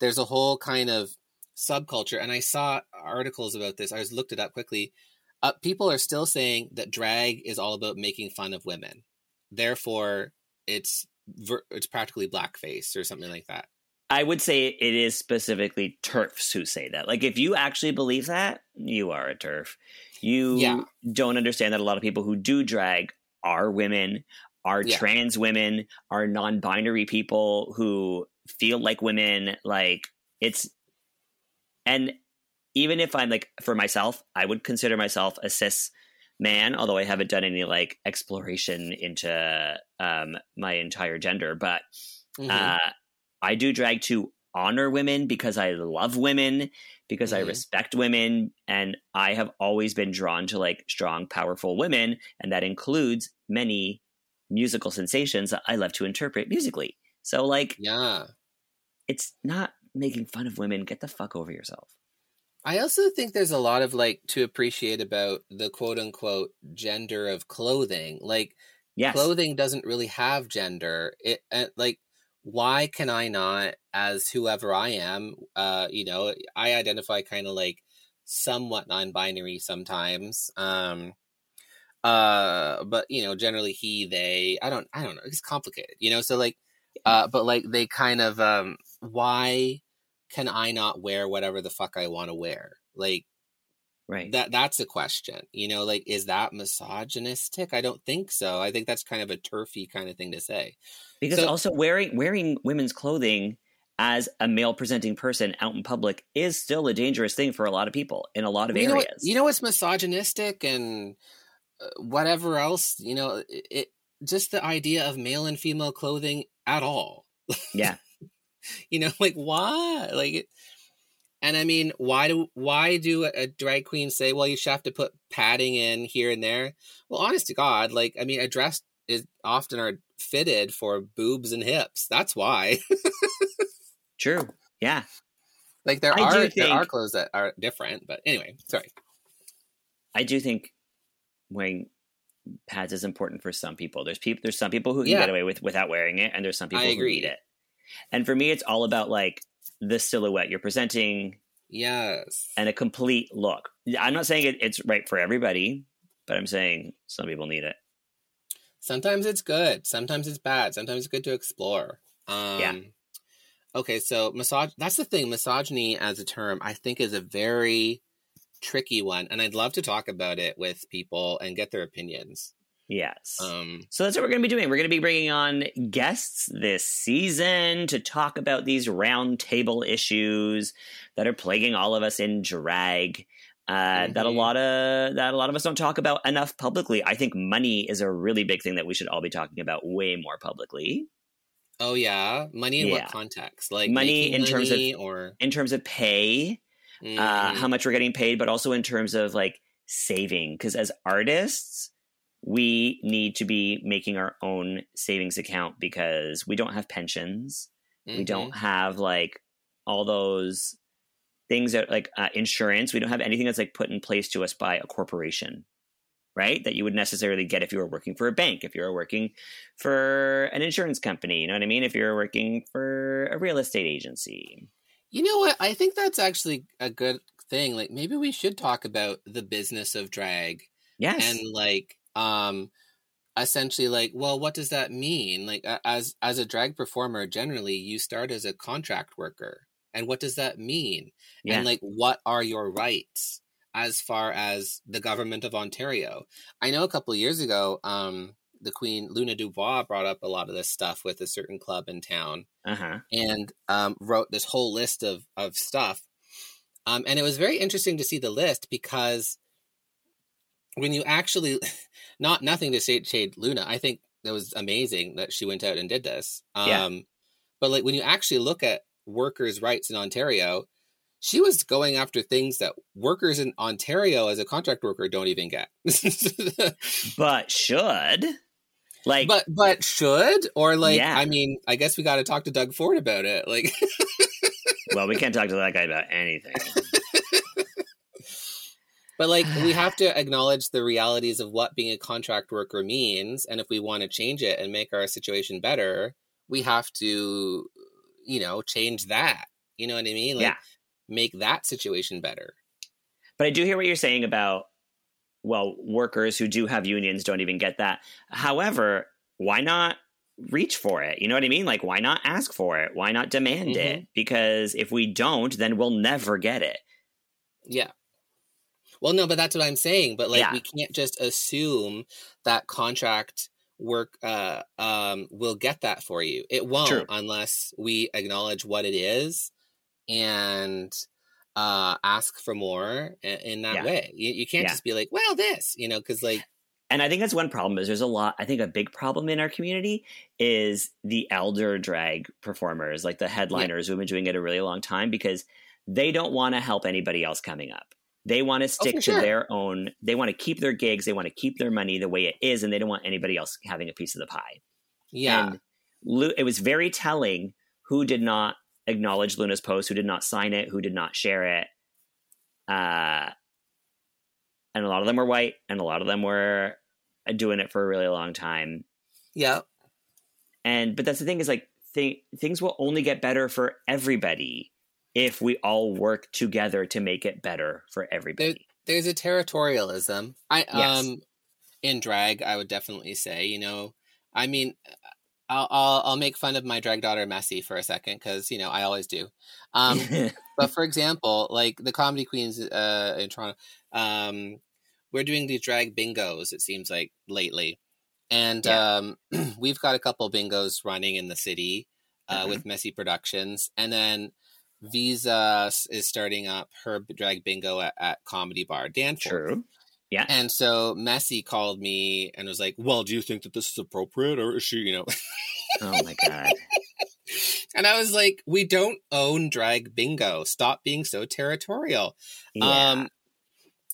there's a whole kind of subculture and i saw articles about this i just looked it up quickly uh, people are still saying that drag is all about making fun of women therefore it's ver- it's practically blackface or something like that. I would say it is specifically TERFs who say that. Like, if you actually believe that, you are a TERF. You Yeah. don't understand that a lot of people who do drag are women, are Yeah. trans women, are non binary people who feel like women. Like, it's, and even if I'm like, for myself, I would consider myself a cis man, although I haven't done any like exploration into um, my entire gender. But Mhm. uh, I do drag to honor women because I love women, because I Mhm. respect women, and I have always been drawn to like strong, powerful women, and that includes many musical sensations that I love to interpret musically. So, like, yeah. it's not making fun of women. Get the fuck over yourself. I also think there's a lot of like to appreciate about the quote unquote gender of clothing. Like Yes. clothing doesn't really have gender. It uh, like why can I not as whoever I am, uh you know, I identify kind of like somewhat non-binary sometimes. Um uh but you know, generally he they I don't I don't know, it's complicated. You know, so like uh but like they kind of um why can I not wear whatever the fuck I want to wear? Like Right. that that's a question. You know, like is that misogynistic? I don't think so. I think that's kind of a turfy kind of thing to say. because so- also wearing wearing women's clothing as a male presenting person out in public is still a dangerous thing for a lot of people in a lot of you know areas. what, you know what's misogynistic and uh, whatever else, you know, it, it just the idea of male and female clothing at all. yeah. you know, like why? Like and I mean, why do why do a, drag queen say, "Well, you should have to put padding in here and there"? Well, honest to God, like I mean, a dress is often are fitted for boobs and hips. That's why. True. Yeah. like there I are there are clothes that are different, but anyway, sorry. I do think wearing pads is important for some people. There's people there's some people who can Yeah. get away with without wearing it, and there's some people I who need it. And for me, it's all about like the silhouette you're presenting Yes. and a complete look. I'm not saying it, it's right for everybody, but I'm saying some people need it. Sometimes it's good. Sometimes it's bad. Sometimes it's good to explore. Um, Yeah. Okay, so misog that's the thing. Misogyny as a term, I think, is a very tricky one, and I'd love to talk about it with people and get their opinions. Yes. Um, So that's what we're going to be doing. We're going to be bringing on guests this season to talk about these roundtable issues that are plaguing all of us in drag. Uh, That a Mhm. lot of that a lot of us don't talk about enough publicly. I think money is a really big thing that we should all be talking about way more publicly. oh yeah, money in Yeah. what context? Like Money in terms of- or In terms of pay, uh, Mhm. how much we're getting paid, but also in terms of like saving. Because as artists, we need to be making our own savings account because we don't have pensions. We Mhm. don't have like all those things that like uh, insurance. We don't have anything that's like put in place to us by a corporation, right? That you would necessarily get if you were working for a bank, if you were working for an insurance company. You know what I mean? If you're working for a real estate agency. You know what? I think that's actually a good thing. Like maybe we should talk about the business of drag Yes. and like um essentially like well what does that mean like as as a drag performer generally you start as a contract worker and what does that mean yeah. and like what are your rights as far as the government of Ontario i know a couple of years ago um the queen luna dubois brought up a lot of this stuff with a certain club in town uh huh. and um, wrote this whole list of of stuff. Um, and it was very interesting to see the list because when you actually, not nothing to shade, shade Luna, I think that was amazing that she went out and did this. Um, Yeah. But like when you actually look at workers' rights in Ontario, she was going after things that workers in Ontario as a contract worker don't even get. But should like but but should or like Yeah. I mean I guess we got to talk to Doug Ford about it. Like well, we can't talk to that guy about anything. But like we have to acknowledge the realities of what being a contract worker means and if we want to change it and make our situation better, we have to you know, change that. You know what I mean? Like Yeah. make that situation better. But I do hear what you're saying about well, workers who do have unions don't even get that. However, why not reach for it? You know what I mean? Like, why not ask for it? Why not demand Mhm. it? Because if we don't, then we'll never get it. Yeah. Well, no, but that's what I'm saying. But like, Yeah. we can't just assume that contract work uh, um, will get that for you. It won't True. unless we acknowledge what it is and uh, ask for more in, that Yeah. way. You, you can't Yeah. just be like, well, this, you know, because like, And I think that's one problem is there's a lot I think a big problem in our community is the elder drag performers, like the headliners who've been doing it a really long time because they don't want to help anybody else coming up. They want to stick Oh, to sure. their own they want to keep their gigs, they want to keep their money the way it is and they don't want anybody else having a piece of the pie. yeah. And Lu- it was very telling who did not acknowledge Luna's post, who did not sign it, who did not share it. Uh, and a lot of them were white, and a lot of them were uh, doing it for a really long time. yeah. And but that's the thing is like th- things will only get better for everybody if we all work together to make it better for everybody. there's a territorialism. I Yes. um in drag, I would definitely say, you know, I mean, I'll I'll, I'll make fun of my drag daughter Messy for a second because you know I always do. Um, but for example, like the comedy queens uh, in Toronto, um, we're doing these drag bingos. It seems like lately, and Yeah. um, we've got a couple bingos running in the city uh, Mhm. with Messy Productions, and then Visa is starting up her drag bingo at, at Comedy Bar Danforth. True. Yeah. And so Messy called me and was like, "Well, do you think that this is appropriate, or is she, you know?" Oh my god. and I was like, "We don't own drag bingo. Stop being so territorial. Yeah. Um,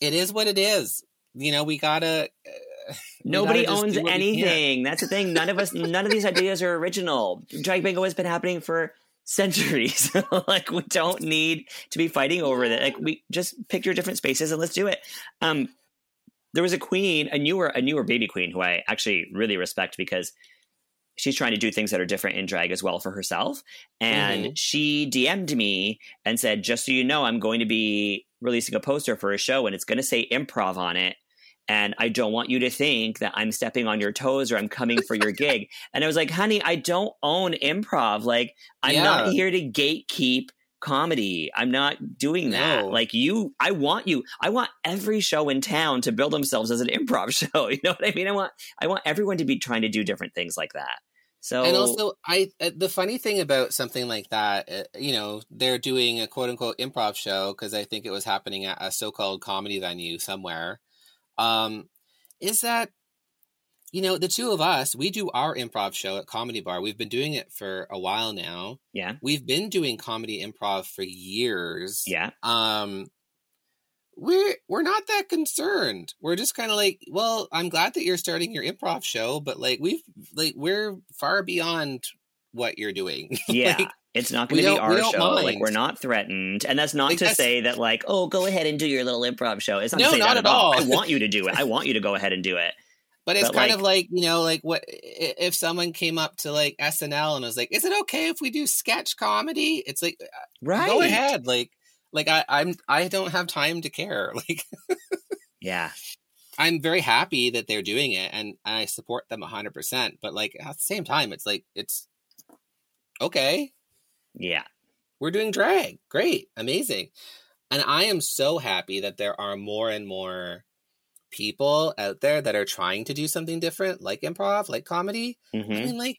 it is what it is. You know, we gotta." Uh, we Nobody gotta owns do what we can. anything. That's the thing. None of us, none of these ideas are original. Drag bingo has been happening for centuries. like we don't need to be fighting over that. Like we just pick your different spaces and let's do it. Um, there was a queen, a newer, a newer baby queen who I actually really respect because she's trying to do things that are different in drag as well for herself. And she DM'd me and said, just so you know, I'm going to be releasing a poster for a show and it's going to say improv on it. And I don't want you to think that I'm stepping on your toes or I'm coming for your gig. And I was like, honey, I don't own improv. Like, I'm not here to gatekeep comedy. I'm not doing that. No. Like you, I want you. I want every show in town to build themselves as an improv show. You know what I mean? I want I want everyone to be trying to do different things like that. So And also, I uh, the funny thing about something like that, uh, you know, they're doing a quote unquote improv show because I think it was happening at a so called comedy venue somewhere. Um, is that you know the two of us we do our improv show at Comedy Bar. We've been doing it for a while now. yeah, We've been doing comedy improv for years. yeah, um we're we're not that concerned we're just kind of like well i'm glad that you're starting your improv show but like we've like we're far beyond what you're doing yeah. Like, it's not going to be our show. Like we're not threatened, and that's not Like, to that's- say that like, oh, go ahead and do your little improv show. It's not No, to say not that at at all. all. I want you to do it. I want you to go ahead and do it. but it's But, kind like- of like you know like what if someone came up to like snl and was like is it okay if we do sketch comedy it's like uh, Right? go ahead like like i i'm i don't have time to care like Yeah, i'm very happy that they're doing it and i support them 100% but like at the same time it's like it's okay yeah, we're doing drag. Great, amazing. And I am so happy that there are more and more people out there that are trying to do something different, like improv, like comedy. hmm I mean, like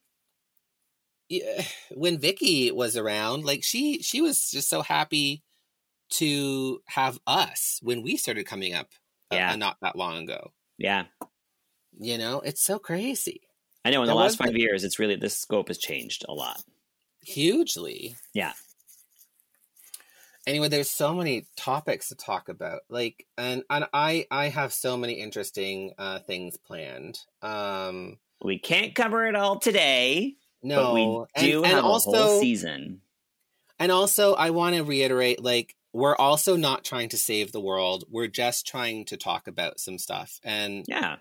when Vicky was around, like she she was just so happy to have us when we started coming up, uh, Yeah. not that long ago. yeah. You know, it's so crazy, I know. In the last five the- years, it's really the scope has changed a lot. Hugely. Yeah. anyway there's so many topics to talk about like and and i i have so many interesting uh things planned um We can't cover it all today, no but we do and, have and a also whole season. and also i want to reiterate like we're also not trying to save the world we're just trying to talk about some stuff and Yeah,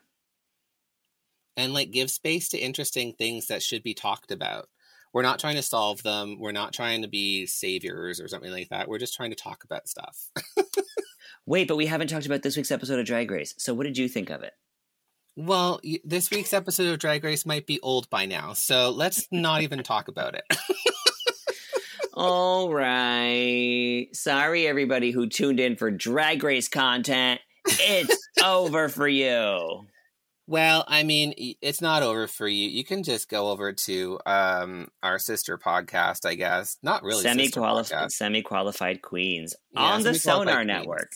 and like give space to interesting things that should be talked about we're not trying to solve them we're not trying to be saviors or something like that we're just trying to talk about stuff Wait, but we haven't talked about this week's episode of Drag Race. So, what did you think of it? Well, this week's episode of Drag Race might be old by now, so let's not even talk about it. All right. Sorry, everybody who tuned in for Drag Race content. It's over for you. Well, I mean, it's not over for you. You can just go over to um, our sister podcast, I guess. Not really semi qualified, semi qualified queens Yeah, on the Sonar queens. Network.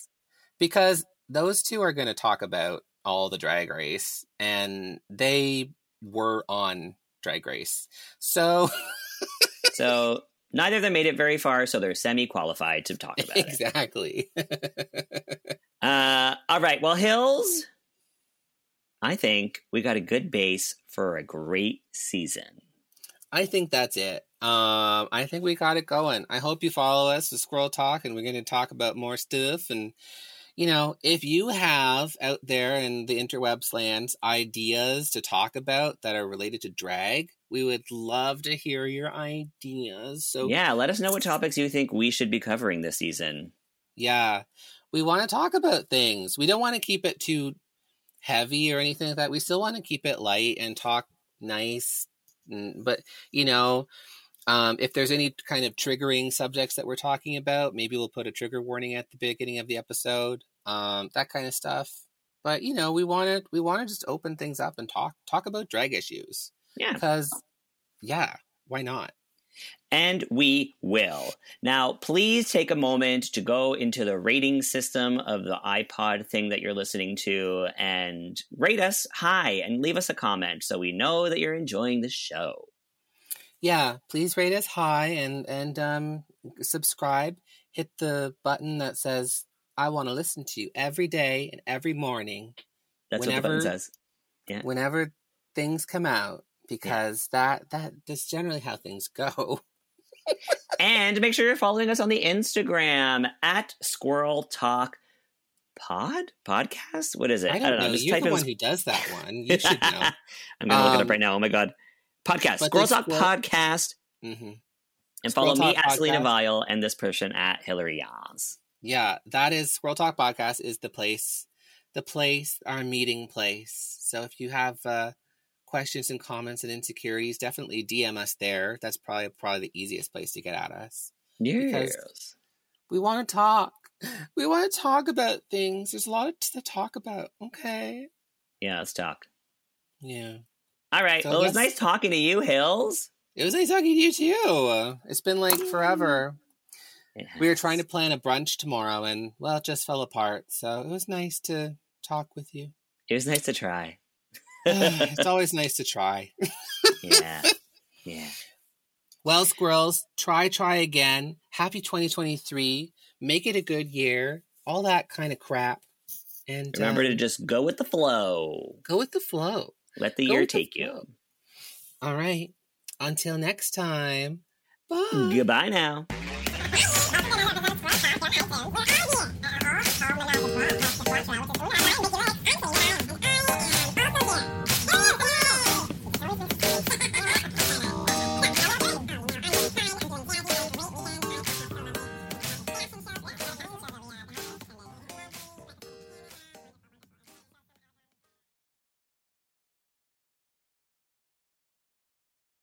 because those two are going to talk about all the drag race and they were on drag race so So neither of them made it very far, so they're semi qualified to talk about it. exactly Uh, all right. Well, Hills, I think we got a good base for a great season. i think that's it um i think we got it going i hope you follow us with squirrel talk and we're going to talk about more stuff and you know if you have out there in the interwebs lands ideas to talk about that are related to drag we would love to hear your ideas so Yeah, let us know what topics you think we should be covering this season. Yeah. We want to talk about things. We don't want to keep it too heavy or anything like that. We still want to keep it light and talk nice. But, you know, um, if there's any kind of triggering subjects that we're talking about, maybe we'll put a trigger warning at the beginning of the episode. Um, that kind of stuff. But, you know, we want to we want to just open things up and talk talk about drag issues Yeah. because yeah, why not? And we will. Now, please take a moment to go into the rating system of the iPod thing that you're listening to and rate us high and leave us a comment so we know that you're enjoying the show. yeah please rate us high and and um subscribe hit the button that says i want to listen to you every day and every morning That's what the Whenever- button says. Yeah. whenever things come out because that that that's generally how things go. And make sure you're following us on the Instagram at Squirrel Talk Pod Podcast. What is it? i don't, know, Just you're type the in one who does that one. You should know. I'm gonna look it Um, up right now. Oh my god, podcast. Squirrel Talk Squirrel- Podcast, hmm and follow Squirrel me Talk at Selena. Vile and this person at Hillary Yans. yeah that is squirrel talk podcast is the place the place our meeting place. So if you have uh questions and comments and insecurities definitely dm us there that's probably probably the easiest place to get at us Yes. we want to talk. We want to talk about things. There's a lot to talk about. Okay. Yeah, let's talk. Yeah. All right. So well, it was nice talking to you, Hills. It was nice talking to you too. It's been like forever. We were trying to plan a brunch tomorrow and, well, it just fell apart. So it was nice to talk with you. It was nice to try. it's always nice to try. yeah. Yeah. Well, squirrels, try, try again. Happy 2023. Make it a good year. All that kind of crap. And Remember to um, just go with the flow. go with the flow. Let the Go year with the take you. All right. Until next time. Bye. Goodbye now.